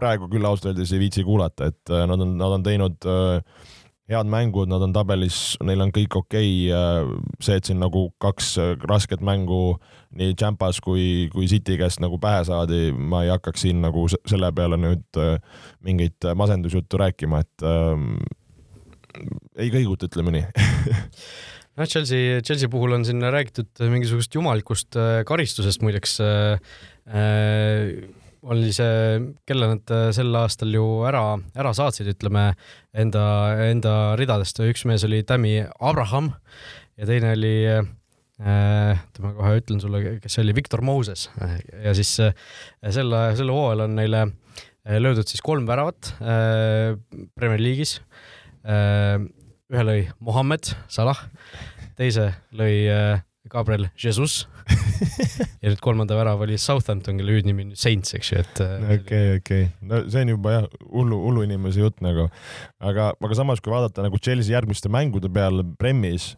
praegu küll ausalt öeldes ei viitsi kuulata, et äh, nad on, nad on teinud äh, head mängud, nad on tabelis, neil on kõik okei okay., see, et siin nagu kaks rasket mängu nii Champas kui, kui City käest nagu pähe saadi, ma ei hakkaks siin nagu selle peale nüüd äh, mingit masendusjuttu rääkima, et äh, ei kõiguta, ütleme nii (laughs) noh, Chelsea, Chelsea puhul on siin räägitud mingisugust jumalikust äh, karistusest muideks äh, äh, oli see, kelle nad äh, sel aastal ju ära, ära saatsid, ütleme enda, enda ridadest, üks mees oli Tammy Abraham ja teine oli äh,, ma kohe ütlen sulle, kes see oli, Victor Moses. Ja siis äh, selle, selle hooajal on neile löödud siis kolm väravat Premier League'is. Ühe lõi Mohammed Salah, teise lõi Gabriel Jesus (laughs) ja nüüd kolmanda värava oli Southampton, kelle hüüdnimi on Saints, eks ju, et. Äh, okei, okei, no see on juba jah, hullu, hullu inimese jutt nagu. aga, aga samas, kui vaadata nagu Chelsea järgmiste mängude peale Premis,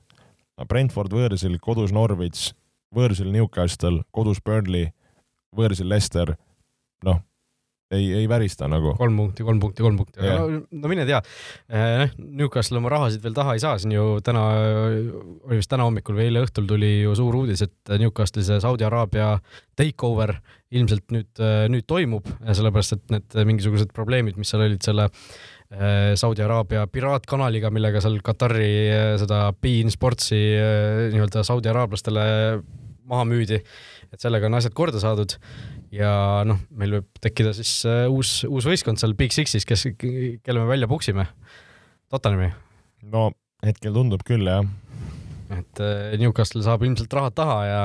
Brentford võõrsil, kodus Norwich, võõrsil Newcastle, kodus Burnley, võõrsil Leicester, noh ei, ei värista nagu. kolm punkti, kolm punkti, kolm punkti, aga no, no mine tea. Eh, Newcastle oma rahasid veel taha ei saa, siin ju täna, oli vist täna hommikul või eile õhtul tuli ju suur uudis, et Newcastle'i see Saudi Araabia takeover ilmselt nüüd, nüüd toimub, sellepärast et need mingisugused probleemid, mis seal olid selle eh, Saudi Araabia piraatkanaliga, millega seal Katari eh, seda Bein Sportsi nii-öelda Saudi araablastele maha müüdi, et sellega on asjad korda saadud ja noh, meil võib tekkida siis uh, uus, uus võistkond seal Big Sixis, kes, kelle me välja puksime. Tottenhami. no hetkel tundub küll, jah. et uh, Newcastle saab ilmselt rahad taha ja,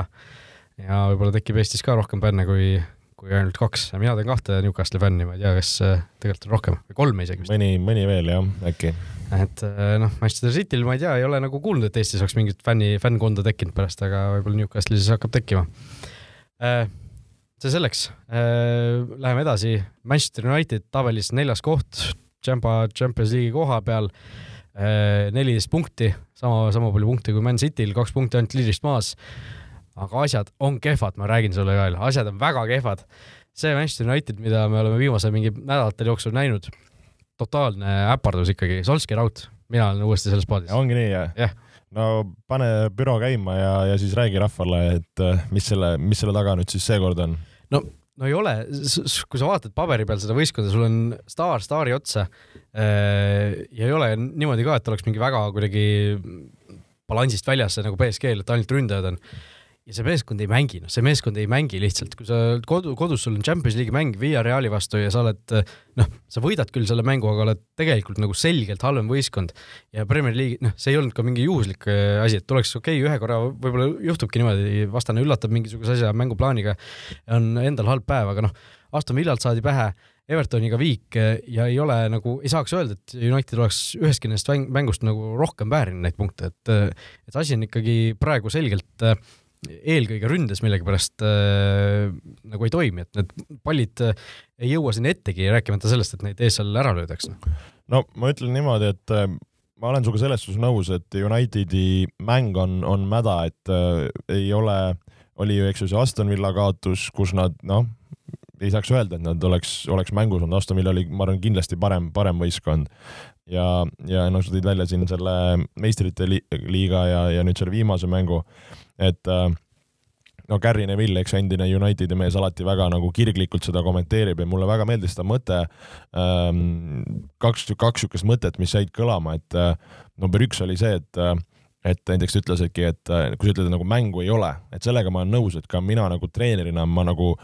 ja võib-olla tekib Eestis ka rohkem fänne kui, kui ainult kaks. mina teen kahte Newcastle'i fänni, ma ei tea, kas uh, tegelikult on rohkem või kolme isegi vist. mõni, mõni veel jah, äkki. et noh, Manchester Cityl ma ei tea, ei ole nagu kuulnud, et Eestis oleks mingit fänni, fännkonda tekkinud pärast, aga võib-olla Newcastle'is hakkab tekkima see selleks. Äh, läheme edasi. Manchester United tabelis neljas koht, Champa, Champions League'i koha peal. Äh, neliteist punkti, sama, sama palju punkte kui Man Cityl, kaks punkti ainult liidrist maas. aga asjad on kehvad, ma räägin sulle ka veel, asjad on väga kehvad. see Manchester United, mida me oleme viimase mingi nädalate jooksul näinud, totaalne äpardus ikkagi, Solskjaer out, mina olen uuesti selles paadis. ongi nii, jah? jah no pane büroo käima ja, ja siis räägi rahvale, et äh, mis selle, mis selle taga nüüd siis seekord on? no, no ei ole, kui sa vaatad paberi peal seda võistkonda, sul on staar staari otsa äh, ja ei ole niimoodi ka, et oleks mingi väga kuidagi balansist väljas nagu BSG-l, et ainult ründajad on ja see meeskond ei mängi, noh, see meeskond ei mängi lihtsalt, kui sa kodu, kodus sul on Champions League'i mäng Villareali vastu ja sa oled noh, sa võidad küll selle mängu, aga oled tegelikult nagu selgelt halvem võistkond. Ja Premier League, noh, see ei olnud ka mingi juhuslik äh, asi, et tuleks okei okay,, ühe korra võib-olla juhtubki niimoodi, vastane üllatab mingisuguse asja mänguplaaniga, on endal halb päev, aga noh, Aston Villalt saadi pähe Evertoniga viik äh, ja ei ole nagu, ei saaks öelda, et United oleks ühestki nendest mängust nagu rohkem väärinud neid punkte, et et asi on ikkagi praegu selgelt äh, eelkõige ründes millegipärast äh, nagu ei toimi, et need pallid äh, ei jõua sinna ettegi, rääkimata sellest, et neid ees seal ära löödakse. no ma ütlen niimoodi, et äh, ma olen sinuga selles suhtes nõus, et Unitedi mäng on, on mäda, et äh, ei ole, oli ju, eks ju, see Aston Villa kaotus, kus nad noh, ei saaks öelda, et nad oleks, oleks mängus olnud, Aston Villa oli, ma arvan, kindlasti parem, parem võistkond. Ja, ja noh, sa tõid välja siin selle meistrite liiga ja, ja nüüd selle viimase mängu et äh, no Gary Neville, eks endine Unitedi mees, alati väga nagu kirglikult seda kommenteerib ja mulle väga meeldis ta mõte ähm,, kaks, kaks niisugust mõtet, mis jäid kõlama, et äh, number üks oli see, et äh, et näiteks ta ütlesidki, et äh, kui sa ütled, et nagu mängu ei ole, et sellega ma olen nõus, et ka mina nagu treenerina ma nagu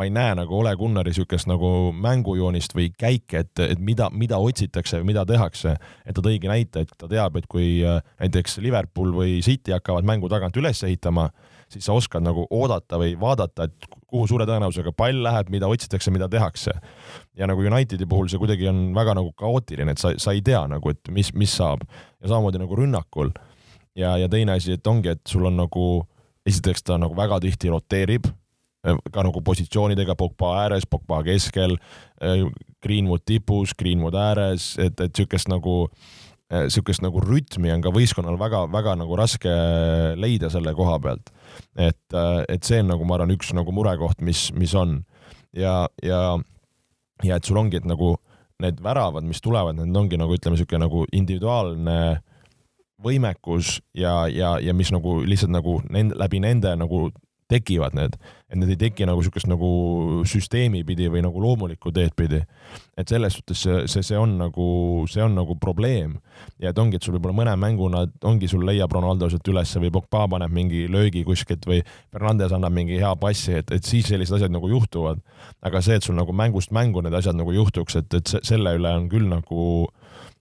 ma ei näe nagu Ole Gunnari niisugust nagu mängujoonist või käike, et, et mida, mida otsitakse või mida tehakse. et ta tõigi näite, et ta teab, et kui äh, näiteks Liverpool või City hakkavad mängu tagant üles ehitama, siis sa oskad nagu oodata või vaadata, et kuhu suure tõenäosusega pall läheb, mida otsitakse, mida tehakse. ja nagu Unitedi puhul see kuidagi on väga nagu kaootiline, et sa, sa ei tea nagu, et mis, mis saab ja samamoodi nagu rünnakul. ja, ja teine asi, et ongi, et sul on nagu, esiteks ta nagu väga tihti roteerib ka nagu positsioonidega Pogba ääres, Pogba keskel, Greenwood tipus, Greenwood ääres, et, et niisugust nagu niisugust nagu rütmi on ka võistkonnal väga-väga nagu raske leida selle koha pealt. et, et see on nagu ma arvan, üks nagu murekoht, mis, mis on ja, ja, ja et sul ongi, et nagu need väravad, mis tulevad, need ongi nagu ütleme, niisugune nagu individuaalne võimekus ja, ja, ja mis nagu lihtsalt nagu nend, läbi nende nagu tekivad need, et need ei teki nagu niisugust nagu süsteemi pidi või nagu loomulikku teed pidi. et selles suhtes see, see, see on nagu, see on nagu probleem ja et ongi, et sul võib-olla mõne mänguna ongi, sul leiab Ronaldo sealt ülesse või Pogba paneb mingi löögi kuskilt või Fernandes annab mingi hea passi, et, et siis sellised asjad nagu juhtuvad. aga see, et sul nagu mängust mängu need asjad nagu juhtuks, et, et selle üle on küll nagu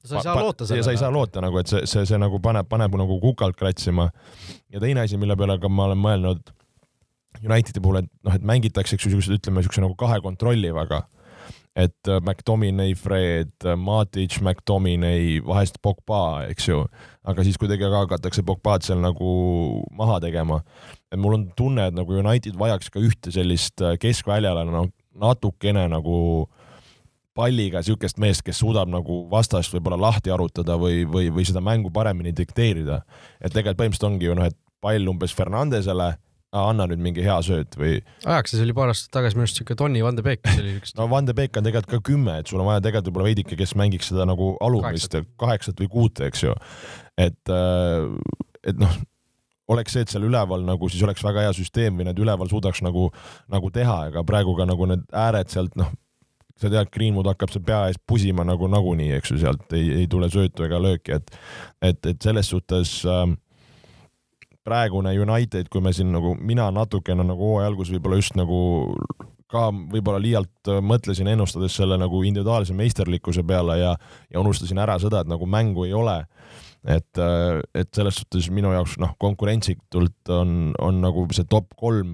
sa ei saa loota sellele. sa ei saa loota nagu, et see, see, see nagu paneb, paneb nagu kukalt kratsima. ja teine asi, mille peale ka ma olen mõelnud Unitedi puhul, et noh, et mängitakse, eks ju, niisuguse, ütleme niisuguse nagu kahe kontrollivaga. et äh, McDominay, Fred, äh, Matic, McDominay, vahest Pogba, eks ju, aga siis kuidagi ka hakatakse Pogbad seal nagu maha tegema. et mul on tunne, et nagu United vajaks ka ühte sellist äh, keskväljale no, natukene nagu palliga niisugust meest, kes suudab nagu vastast võib-olla lahti arutada või, või, või seda mängu paremini dikteerida. et tegelikult põhimõtteliselt ongi ju noh, et pall umbes Fernandesele anna nüüd mingi hea sööt või. ajaks see oli paar aastat tagasi minu arust siuke Tonni Van de Beek, kes oli üks. no Van de Beek on tegelikult ka kümme, et sul on vaja tegelikult võib-olla veidike, kes mängiks seda nagu alumist kaheksat või kuute, eks ju. et, äh, et noh, oleks see, et seal üleval nagu siis oleks väga hea süsteem või need üleval suudaks nagu, nagu teha, ega praegu ka nagu need ääred sealt noh, sa tead, Greenwood hakkab seal pea ees pusima nagu nagunii, eks ju, sealt ei, ei tule söötu ega lööki, et et, et selles suhtes äh, praegune United, kui me siin nagu, mina natukene nagu hooaja alguses võib-olla just nagu ka võib-olla liialt äh, mõtlesin, ennustades selle nagu individuaalse meisterlikkuse peale ja, ja unustasin ära seda, et nagu mängu ei ole. et, äh, et selles suhtes minu jaoks noh, konkurentsitult on, on nagu see top kolm,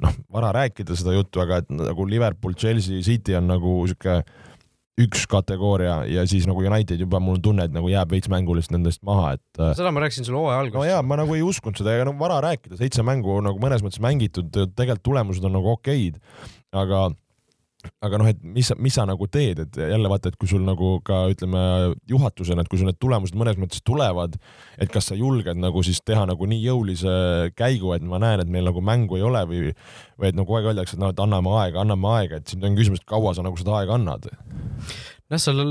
noh, vara rääkida seda juttu, aga et nagu Liverpool, Chelsea, City on nagu sihuke üks kategooria ja siis nagu United juba mul on tunne, et nagu jääb veits mänguliselt nendest maha, et. Äh, seda ma rääkisin sulle hooaja alguses. no jaa, ma nagu ei uskunud seda ja nagu vara rääkida, seitse mängu nagu mõnes mõttes mängitud, tegelikult tulemused on nagu okeid, aga aga noh, et mis, mis sa nagu teed, et jälle vaata, et kui sul nagu ka ütleme juhatusena, et kui sul need tulemused mõnes mõttes tulevad, et kas sa julged nagu siis teha nagu nii jõulise käigu, et ma näen, et meil nagu mängu ei ole või, või et nagu kogu aeg öeldakse, et noh, et anname aega, anname aega, et siin on küsimus, et kaua sa nagu seda aega annad. Noh, seal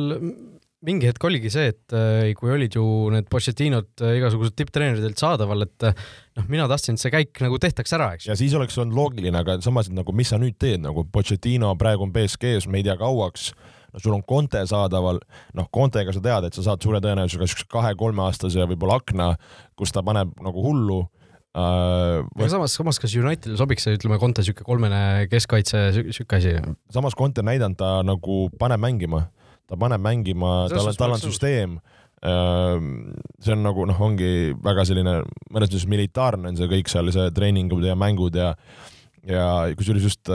mingi hetk oligi see, et äh, kui olid ju need Pochettinod äh, igasugused tipptreeneritelt saadaval, et äh, noh, mina tahtsin, et see käik nagu tehtaks ära, eks. ja siis oleks olnud loogiline, aga samas, nagu mis sa nüüd teed, nagu Pochettino praegu on BSG-s, me ei tea kauaks no sul on Conte saadaval, noh, Contega sa tead, et sa saad suure tõenäosusega siukse kahe-kolmeaastase võib-olla akna, kus ta paneb nagu hullu. Aga samas, samas kas Unitedile sobiks see, ütleme, Conte siuke kolmene keskkaitse, siuke asi? samas Conte on näidanud, ta nagu paneb mängima ta paneb mängima, tal on, tal on süsteem. see on nagu noh, ongi väga selline mõnes mõttes militaarne on see kõik seal, see treeningud ja mängud ja ja kusjuures just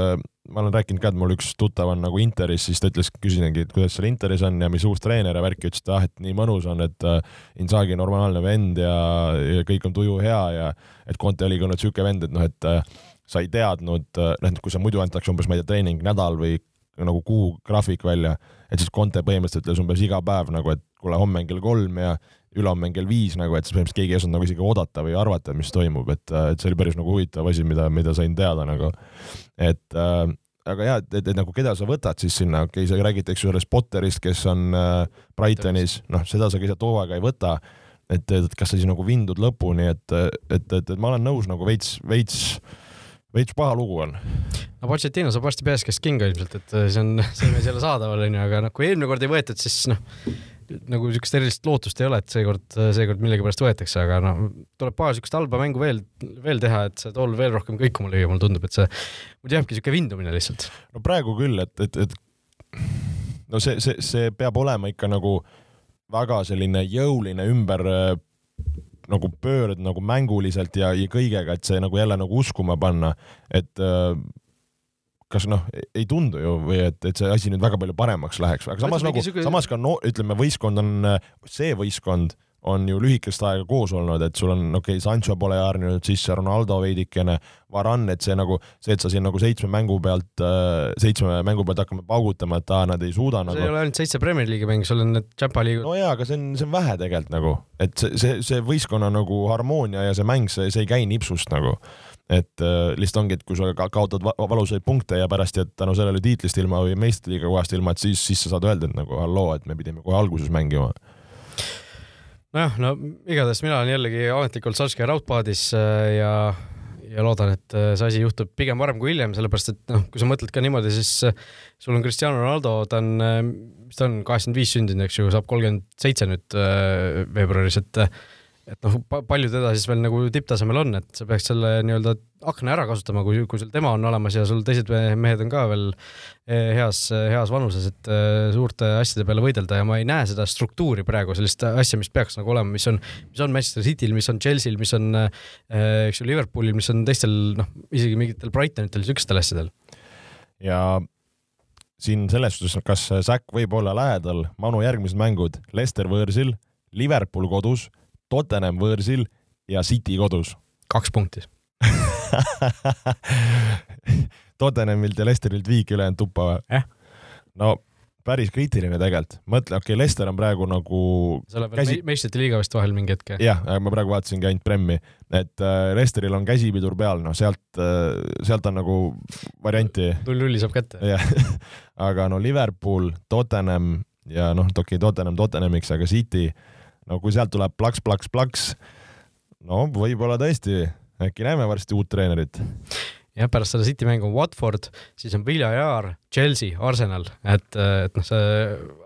ma olen rääkinud ka, et mul üks tuttav on nagu Interis, siis ta ütles, küsisingi, et kuidas seal Interis on ja mis uus treener ja värki, ütles, et ah, et nii mõnus on, et äh, Inzaghi normaalne vend ja, ja kõik on tuju hea ja et Conte oli ka nüüd siuke vend, et noh, et äh, sa ei teadnud, noh, et kui sa muidu antakse umbes, ma ei tea, treening nädal või nagu kuu graafik välja, et siis Conte põhimõtteliselt ütles umbes iga päev nagu, et kuule, homme on kell kolm ja ülehomme on kell viis nagu, et siis põhimõtteliselt keegi ei osanud nagu isegi oodata või arvata, mis toimub, et, et see oli päris nagu huvitav asi, mida, mida sain teada nagu. et äh, aga jaa, et, et, et nagu keda sa võtad siis sinna, okei okay,, sa räägid, eks ju, sellest Potterist, kes on äh, Brightonis, noh, seda sa lihtsalt hooaega ei võta, et, et kas sa siis nagu vindud lõpuni, et, et, et, et ma olen nõus nagu veits, veits veits paha lugu on. no Pochettino saab varsti BSK-st kinga ilmselt, et äh, see on, see mees jälle saadaval onju, aga noh, kui eelmine kord ei võetud, siis noh, nagu niisugust erilist lootust ei ole, et seekord, seekord millegipärast võetakse, aga noh, tuleb paar niisugust halba mängu veel, veel teha, et see tool veel rohkem kõikuma lüüa, mulle tundub, et see, mul jääbki niisugune vindumine lihtsalt. no praegu küll, et, et, et no see, see, see peab olema ikka nagu väga selline jõuline ümber nagu pöörd nagu mänguliselt ja, ja kõigega, et see nagu jälle nagu uskuma panna, et kas noh, ei tundu ju või et, et see asi nüüd väga palju paremaks läheks, aga samas nagu, süge... samas ka no ütleme, võistkond on, see võistkond on ju lühikest aega koos olnud, et sul on, okei okay,, Sancho pole harjunud sisse, Ronaldo veidikene, Varan, et see nagu, see, et sa siin nagu seitsme mängu pealt, seitsme mängu pealt hakkame paugutama, et aa, nad ei suuda see nagu. see ei ole ainult seitse Premier League'i mängu, sul on need Champions League'i. no jaa, aga see on, see on vähe tegelikult nagu, et see, see, see võistkonna nagu harmoonia ja see mäng, see, see ei käi nipsust nagu et äh, lihtsalt ongi, et kui sa kaotad valusaid punkte ja pärast jääd tänu sellele tiitlist ilma või meistriliiga kohast ilma, et siis, siis sa saad öelda, et nagu halloo, et me pidime kohe alguses mängima. nojah, no igatahes mina olen jällegi ametlikult Solskjaer raudpaadis äh, ja, ja loodan, et äh, see asi juhtub pigem varem kui hiljem, sellepärast et noh, kui sa mõtled ka niimoodi, siis äh, sul on Cristiano Ronaldo, ta on, mis ta on, kaheksakümmend viis sündinud, eks ju, saab kolmkümmend seitse nüüd veebruaris, et et noh, palju teda siis veel nagu tipptasemel on, et sa peaks selle nii-öelda akna ära kasutama, kui, kui sul tema on olemas ja sul teised mehed on ka veel eh, heas, heas vanuses, et eh, suurte asjade peale võidelda ja ma ei näe seda struktuuri praegu, sellist asja, mis peaks nagu olema, mis on, mis on Manchester Cityl, mis on Chelsea'l, mis on eh, eks ju Liverpoolil, mis on teistel noh, isegi mingitel Brightonitel, niisugustel asjadel. ja siin selles suhtes, kas Säkk võib olla lähedal, Manu järgmised mängud, Leicester võõrsil, Liverpool kodus Tottenham võõrsil ja City kodus. kaks punkti (laughs) Tottenhamilt ja Leicesterilt viik ülejäänud tuppa või eh?? no päris kriitiline tegelikult, mõtle, okei okay,, Leicester on praegu nagu veel käsi... meistrite liiga vist vahel mingi hetk. jah, ma praegu vaatasingi ainult Premmi, et äh, Leicesteril on käsipidur peal, noh, sealt äh,, sealt on nagu varianti. null nulli saab kätte. jah, (laughs) aga no Liverpool, Tottenham ja noh, okei okay,, Tottenham Tottenhamiks, aga City äh, no kui sealt tuleb plaks, plaks, plaks, no võib-olla tõesti, äkki näeme varsti uut treenerit. jah, pärast seda City mängu on Watford, siis on Villarreal, Chelsea, Arsenal, et, et noh, see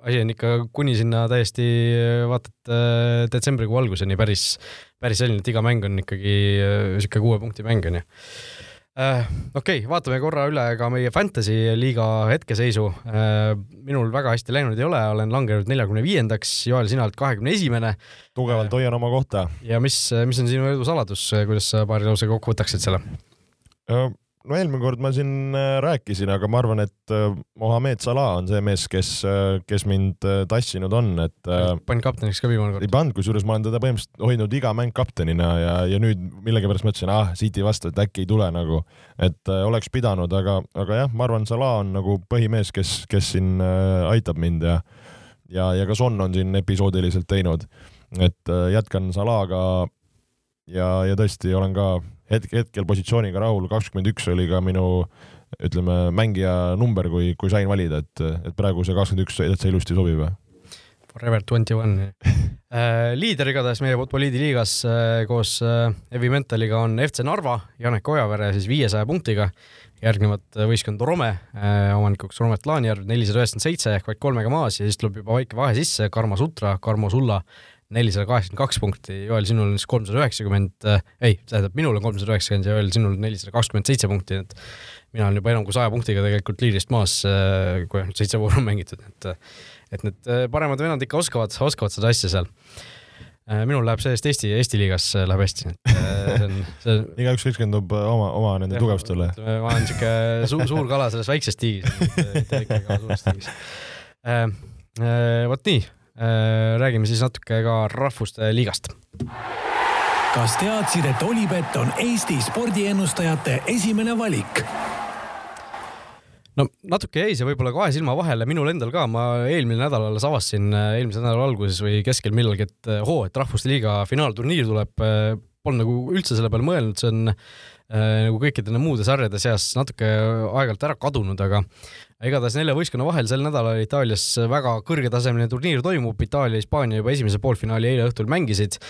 asi on ikka kuni sinna täiesti vaata et äh, detsembrikuu alguseni päris, päris selline, et iga mäng on ikkagi niisugune kuue punkti mäng onju äh,. Okei okay,, vaatame korra üle ka meie Fantasy liiga hetkeseisu äh,. minul väga hästi läinud ei ole, olen langenud neljakümne viiendaks, Joel, sina oled kahekümne esimene. tugevalt hoian oma kohta. ja mis, mis on sinu edu saladus, kuidas sa paari lausega kokku võtaksid selle? No eelmine kord ma siin äh, rääkisin, aga ma arvan, et äh, Mohamed Salah on see mees, kes, äh, kes mind tassinud on, et. panid kapteniks ka viimane kord? ei pannud, kusjuures ma olen teda põhimõtteliselt hoidnud iga mäng kaptenina ja, ja nüüd millegipärast mõtlesin, ah, City vastu, et äkki ei tule nagu, et oleks pidanud, aga, aga jah, ma arvan, Salah on nagu põhimees, kes, kes siin aitab mind ja, ja, ja ka Son on siin episoodiliselt teinud, et jätkan Salaga ja, ja tõesti olen ka hetk, hetkel positsiooniga rahul, kakskümmend üks oli ka minu ütleme, mängija number, kui, kui sain valida, et, et praegu see kakskümmend üks täitsa ilusti sobib. Forever twenty one (laughs) äh, liider igatahes meie Futboliidi liigas äh, koos äh, Evi Mentaliga on FC Narva, Janek Ojavere siis viiesaja punktiga, järgnevad võistkond Rome, omanikuks Romet Laanjärv nelisada üheksakümmend seitse ehk vaid kolmega maas ja siis tuleb juba väike vahe sisse, Karmo Sutra, Karmo Sulla nelisada kaheksakümmend kaks punkti, Joel, sinul on siis kolmsada üheksakümmend, ei, tähendab, minul on kolmsada üheksakümmend ja Joel, sinul nelisada kakskümmend seitse punkti, et mina olen juba enam kui saja punktiga tegelikult liidrist maas, kui ainult seitse vooru on mängitud, et et need paremad vennad ikka oskavad, oskavad seda asja seal. minul läheb sellest Eesti, Eesti liigas läheb hästi, et see on, see on (laughs) igaüks keskendub oma, oma nende tugevustele. ma olen niisugune suur, suur kala selles väikses tiigis, mitte kala suures tiigis. vot nii Äh, räägime siis natuke ka Rahvuste Liigast. kas teadsid, et Olipet on Eesti spordiennustajate esimene valik? no natuke jäi see võib-olla kahe silma vahele, minul endal ka, ma eelmine nädal alles avastasin, äh, eelmise nädala alguses või keskel millalgi, et äh, hoo, et Rahvuste Liiga finaalturniir tuleb. Polnud nagu üldse selle peale mõelnud, see on äh, nagu kõikide muude sarjade seas natuke aeg-ajalt ära kadunud, aga igatahes nelja võistkonna vahel sel nädalal Itaalias väga kõrgetasemeline turniir toimub, Itaalia, Hispaania juba esimese poolfinaali eile õhtul mängisid.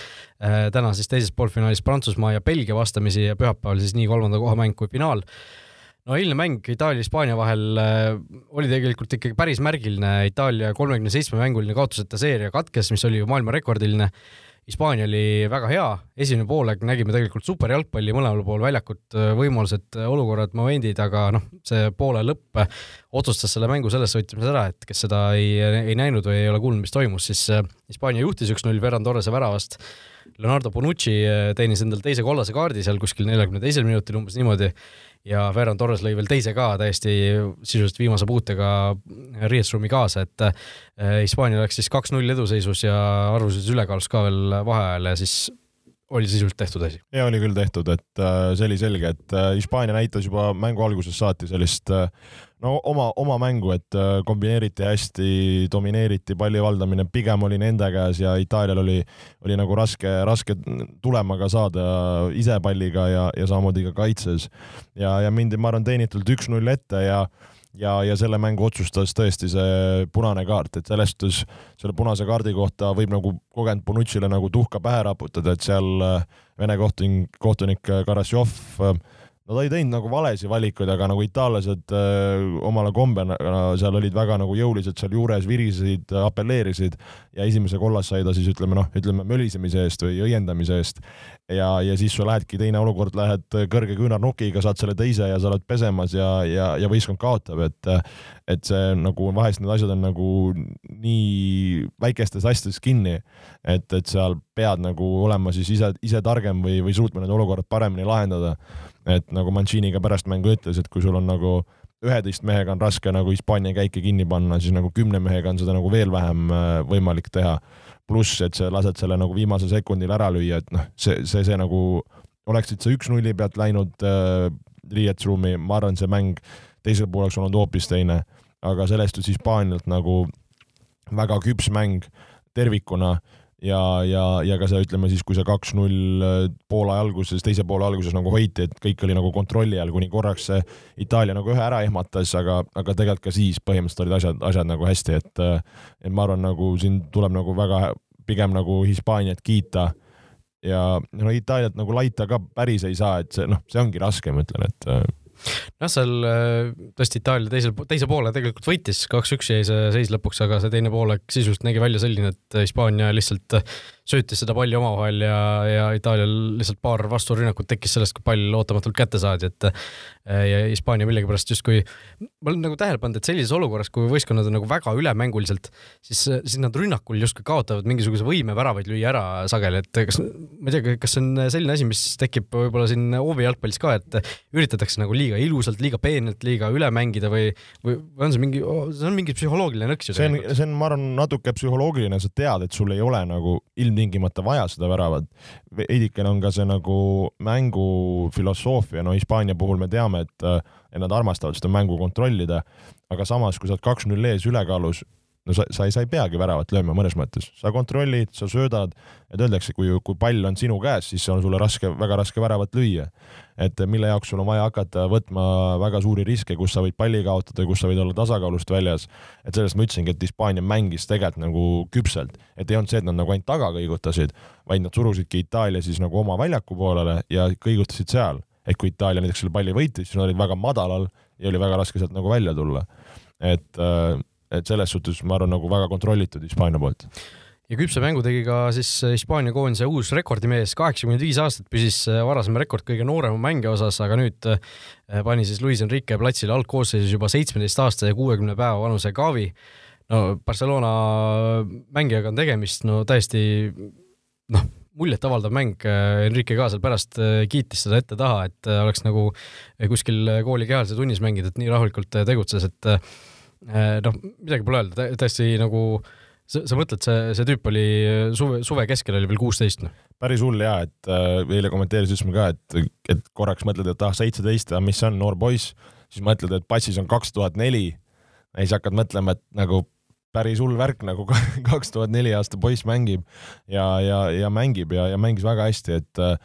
Äh, täna siis teises poolfinaalis Prantsusmaa ja Belgia vastamisi ja pühapäeval siis nii kolmanda koha mäng kui finaal no eilne mäng Itaalia-Hispaania vahel äh, oli tegelikult ikkagi päris märgiline, Itaalia kolmekümne seitsme mänguline kaotuseta seeria katkes, mis oli ju maailmarekordiline. Hispaania oli väga hea, esimene poolaeg nägime tegelikult super jalgpalli mõlemal pool väljakut, äh, võimalused, olukorrad, momendid, aga noh, see poole lõpp otsustas selle mängu selles võtmes ära, et kes seda ei, ei näinud või ei ole kuulnud, mis toimus, siis Hispaania juhtis üks-null Ferran Torrese väravast. Leonardo Bonucci teenis endale teise kollase kaardi seal kuskil neljakümne teisel minutil umbes niimoodi ja Ferran Torres lõi veel teise ka täiesti sisuliselt viimase puutega riietusruumi kaasa, et eh, Hispaania läks siis kaks-null eduseisus ja arvulises ülekaalus ka veel vaheajal ja siis oli sisuliselt tehtud asi. ja oli küll tehtud, et äh, see oli selge, et äh, Hispaania näitas juba mängu algusest saati sellist äh, no oma, oma mängu, et kombineeriti hästi, domineeriti, palli valdamine pigem oli nende käes ja Itaalial oli, oli nagu raske, raske tulema ka saada ise palliga ja, ja samamoodi ka kaitses. ja, ja mindi, ma arvan, teenitult üks-null ette ja ja, ja selle mängu otsustas tõesti see punane kaart, et selles suhtes selle punase kaardi kohta võib nagu kogenud Bonucci'le nagu tuhka pähe raputada, et seal äh, Vene kohtunik, kohtunik Karassjov äh, no ta ei teinud nagu valesid valikuid, aga nagu itaallased äh, omale kombena seal olid väga nagu jõulised seal juures, virisesid, apelleerisid ja esimese kollase sai ta siis ütleme noh, ütleme mölisemise eest või õiendamise eest. Ja, ja siis sa lähedki teine olukord, lähed kõrge küünarnukiga, saad selle teise ja sa oled pesemas ja, ja, ja võistkond kaotab, et et see nagu vahest need asjad on nagu nii väikestes asjades kinni, et, et seal pead nagu olema siis ise, ise targem või, või suutma need olukorrad paremini lahendada et nagu Mancini ka pärast mängu ütles, et kui sul on nagu üheteist mehega on raske nagu Hispaania käike kinni panna, siis nagu kümne mehega on seda nagu veel vähem äh, võimalik teha. Pluss, et sa lased selle nagu viimasel sekundil ära lüüa, et noh, see, see, see nagu oleksid sa üks-nulli pealt läinud äh, riietusruumi, ma arvan, see mäng teisel pool oleks olnud hoopis teine, aga sellest just Hispaanialt nagu väga küps mäng tervikuna ja, ja, ja ka see, ütleme siis, kui see kaks-null äh, Poola alguses, teise poole alguses nagu hoiti, et kõik oli nagu kontrolli all, kuni korraks see Itaalia nagu ühe ära ehmatas, aga, aga tegelikult ka siis põhimõtteliselt olid asjad, asjad nagu hästi, et äh, et ma arvan, nagu siin tuleb nagu väga pigem nagu Hispaaniat kiita. Ja no Itaaliat nagu laita ka päris ei saa, et see noh, see ongi raske, ma ütlen, et äh, noh, seal äh, tõesti Itaalia teisel, teise poole tegelikult võitis, kaks-üks jäi see seis lõpuks, aga see teine poolek sisuliselt nägi välja selline, et Hispaania lihtsalt söötis seda palli omavahel ja, ja Itaalial lihtsalt paar vasturünnakut tekkis sellest, kui pall ootamatult kätte saadi, et ja Hispaania millegipärast justkui, ma olen nagu tähele pannud, et sellises olukorras, kui võistkonnad on nagu väga ülemänguliselt, siis, siis nad rünnakul justkui kaotavad mingisuguse võime väravaid lüüa ära sageli, et kas, ma ei tea, kas see on selline asi, mis tekib võib-olla siin hoovi jalgpallis ka, et üritatakse nagu liiga ilusalt, liiga peenelt, liiga üle mängida või, või on see mingi, see on mingi psühholoogiline nõks ju. see on, see on, ma arvan, natuke psühholoogiline, sa tead, et sul ei ole nagu ilm ilmtingimata vaja seda väravat. veidikene on ka see nagu mängu filosoofia, no Hispaania puhul me teame, et, et nad armastavad seda mängu kontrollida, aga samas, kui sa oled kaks-null ees ülekaalus, no sa, sa ei, sa ei peagi väravat lööma mõnes mõttes, sa kontrollid, sa söödad, et öeldakse, kui, kui pall on sinu käes, siis on sulle raske, väga raske väravat lüüa. et mille jaoks sul on vaja hakata võtma väga suuri riske, kus sa võid palli kaotada, kus sa võid olla tasakaalust väljas. et sellest ma ütlesingi, et Hispaania mängis tegelikult nagu küpselt, et ei olnud see, et nad nagu ainult taga kõigutasid, vaid nad surusidki Itaalia siis nagu oma väljaku poolele ja kõigutasid seal. et kui Itaalia näiteks selle palli võitis, siis nad olid väga madalal ja oli väga raske sealt nagu välja tulla. et äh, et selles suhtes ma arvan, nagu väga kontrollitud Hispaania poolt. Ja küpse mängu tegi ka siis Hispaania koondise uus rekordimees, kaheksakümmend viis aastat püsis varasem rekord kõige noorema mängija osas, aga nüüd eh, pani siis Luis Enrique platsile algkoosseisus juba seitsmeteist aasta ja kuuekümne päeva vanuse Gavi. no Barcelona mängijaga on tegemist, no täiesti noh, muljetavaldav mäng, Enrique ka seal pärast eh, kiitis seda ette-taha, et eh, oleks nagu kuskil kooli kehalise tunnis mängida, et nii rahulikult tegutses, et noh, midagi pole öelda, täiesti nagu sa, sa mõtled, see, see tüüp oli suve, suve keskel oli veel kuusteist, noh? päris hull ja, et äh, eile kommenteeris, ütlesime ka, et, et korraks mõtled, et ah, seitseteist, mis see on, noor poiss, siis mõtled, et passis on kaks tuhat neli, ja siis hakkad mõtlema, et nagu päris hull värk nagu (laughs) kaks tuhat neli aasta poiss mängib ja, ja, ja mängib ja, ja mängis väga hästi, et äh,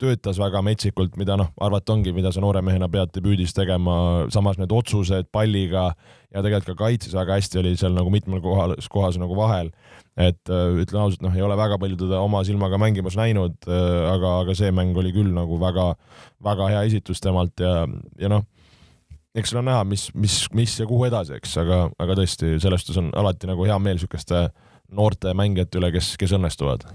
töötas väga metsikult, mida noh, arvata ongi, mida sa noore mehena pead debüüdis tegema, samas need otsused palliga ja tegelikult ka kaitses väga hästi oli seal nagu mitmel kohal, kohas nagu vahel. et äh, ütlen ausalt, noh, ei ole väga palju teda oma silmaga mängimas näinud, äh, aga, aga see mäng oli küll nagu väga, väga hea esitus temalt ja, ja noh eks seal on näha, mis, mis, mis ja kuhu edasi, eks, aga, aga tõesti, selles suhtes on alati nagu hea meel niisuguste noorte mängijate üle, kes, kes õnnestuvad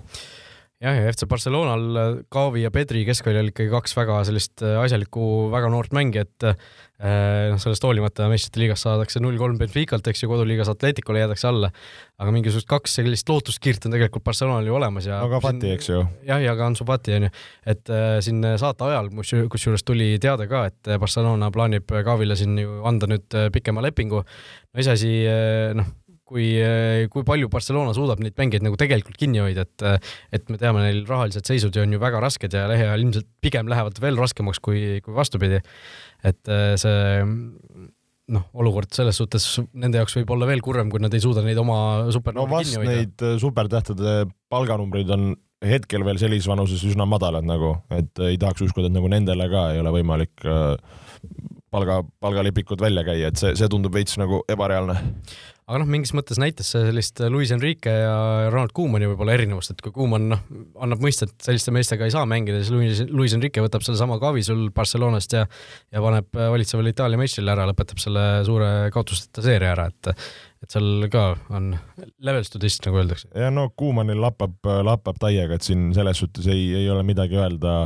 jah, ja FC Barcelonal Kaavi ja Pedri keskväljal ikkagi kaks väga sellist äh, asjalikku, väga noort mängijat. Äh, noh, sellest hoolimata meistrite liigas saadakse null-kolm Benficalt, eks ju, koduliigas Atleticule jäädakse alla. aga mingisugust kaks sellist lootuskiirt on tegelikult Barcelonal ju olemas ja. aga Fati, eks ju. jah, ja ka Ansu Fati on ju, et äh, siin saate ajal, kusjuures tuli teade ka, et Barcelona plaanib Kaavile siin ju anda nüüd pikema lepingu. no iseasi, noh kui, kui palju Barcelona suudab neid mängijaid nagu tegelikult kinni hoida, et et me teame, neil rahalised seisud on ju väga rasked ja lähiajal ilmselt pigem lähevad veel raskemaks kui, kui vastupidi. et äh, see noh, olukord selles suhtes nende jaoks võib olla veel kurvem, kui nad ei suuda neid oma super no vast neid äh, supertähtede palganumbrid on hetkel veel sellises vanuses üsna madalad nagu, et ei tahaks uskuda, et nagu nendele ka ei ole võimalik äh, palga, palgalipikud välja käia, et see, see tundub veits nagu ebareaalne aga noh, mingis mõttes näitas see sellist Luis Enrique ja Ronald Koemani võib-olla erinevust, et kui Koeman noh, annab mõista, et selliste meestega ei saa mängida, siis Luis, Luis Enrique võtab sellesama kavi sul Barcelonast ja ja paneb valitsevale Itaalia meistrile ära, lõpetab selle suure kaotusteta seeria ära, et et seal ka on levels to this, nagu öeldakse. ja no Koemanil lappab, lappab täiega, et siin selles suhtes ei, ei ole midagi öelda.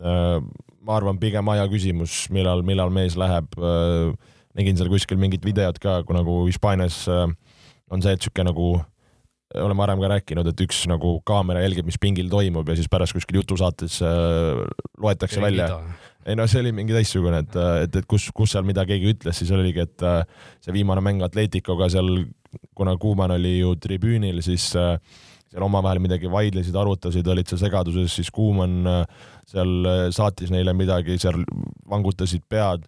Äh, ma arvan, pigem aja küsimus, millal, millal mees läheb äh, nägin seal kuskil mingit videot ka, kui nagu Hispaanias äh, on see, et sihuke nagu oleme varem ka rääkinud, et üks nagu kaamera jälgib, mis pingil toimub ja siis pärast kuskil jutusaates äh, loetakse välja. ei no see oli mingi teistsugune, et, äh, et, et kus, kus seal mida keegi ütles, siis oligi, et äh, see viimane mäng Atleticoga seal, kuna Kuuman oli ju tribüünil, siis äh, seal omavahel midagi vaidlesid, arutasid, olid seal segaduses, siis Kuuman äh, seal äh, saatis neile midagi, seal vangutasid pead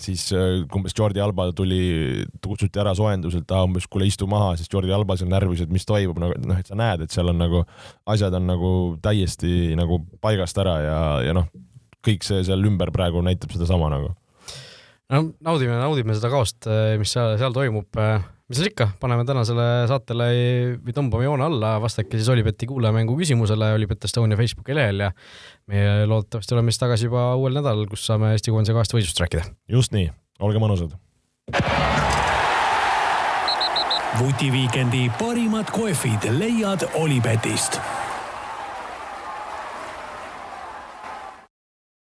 siis äh, umbes Jordi Alba tuli, kutsuti ära soojenduselt, ah umbes kuule istu maha, siis Jordi Alba seal närvis, et mis toimub, nagu noh, et sa näed, et seal on nagu asjad on nagu täiesti nagu paigast ära ja, ja noh, kõik see seal ümber praegu näitab sedasama nagu. no naudime, naudime seda kaost, mis seal, seal toimub mis seal ikka, paneme tänasele saatele või tõmbame joone alla, vastake siis Olipeti kuulajamängu küsimusele Olipet Estonia Facebooki lehel ja meie loodetavasti oleme siis tagasi juba uuel nädalal, kus saame Eesti koondise kahest võistlust rääkida. just nii, olge mõnusad. vutiviikendi parimad kohvid leiad Olipetist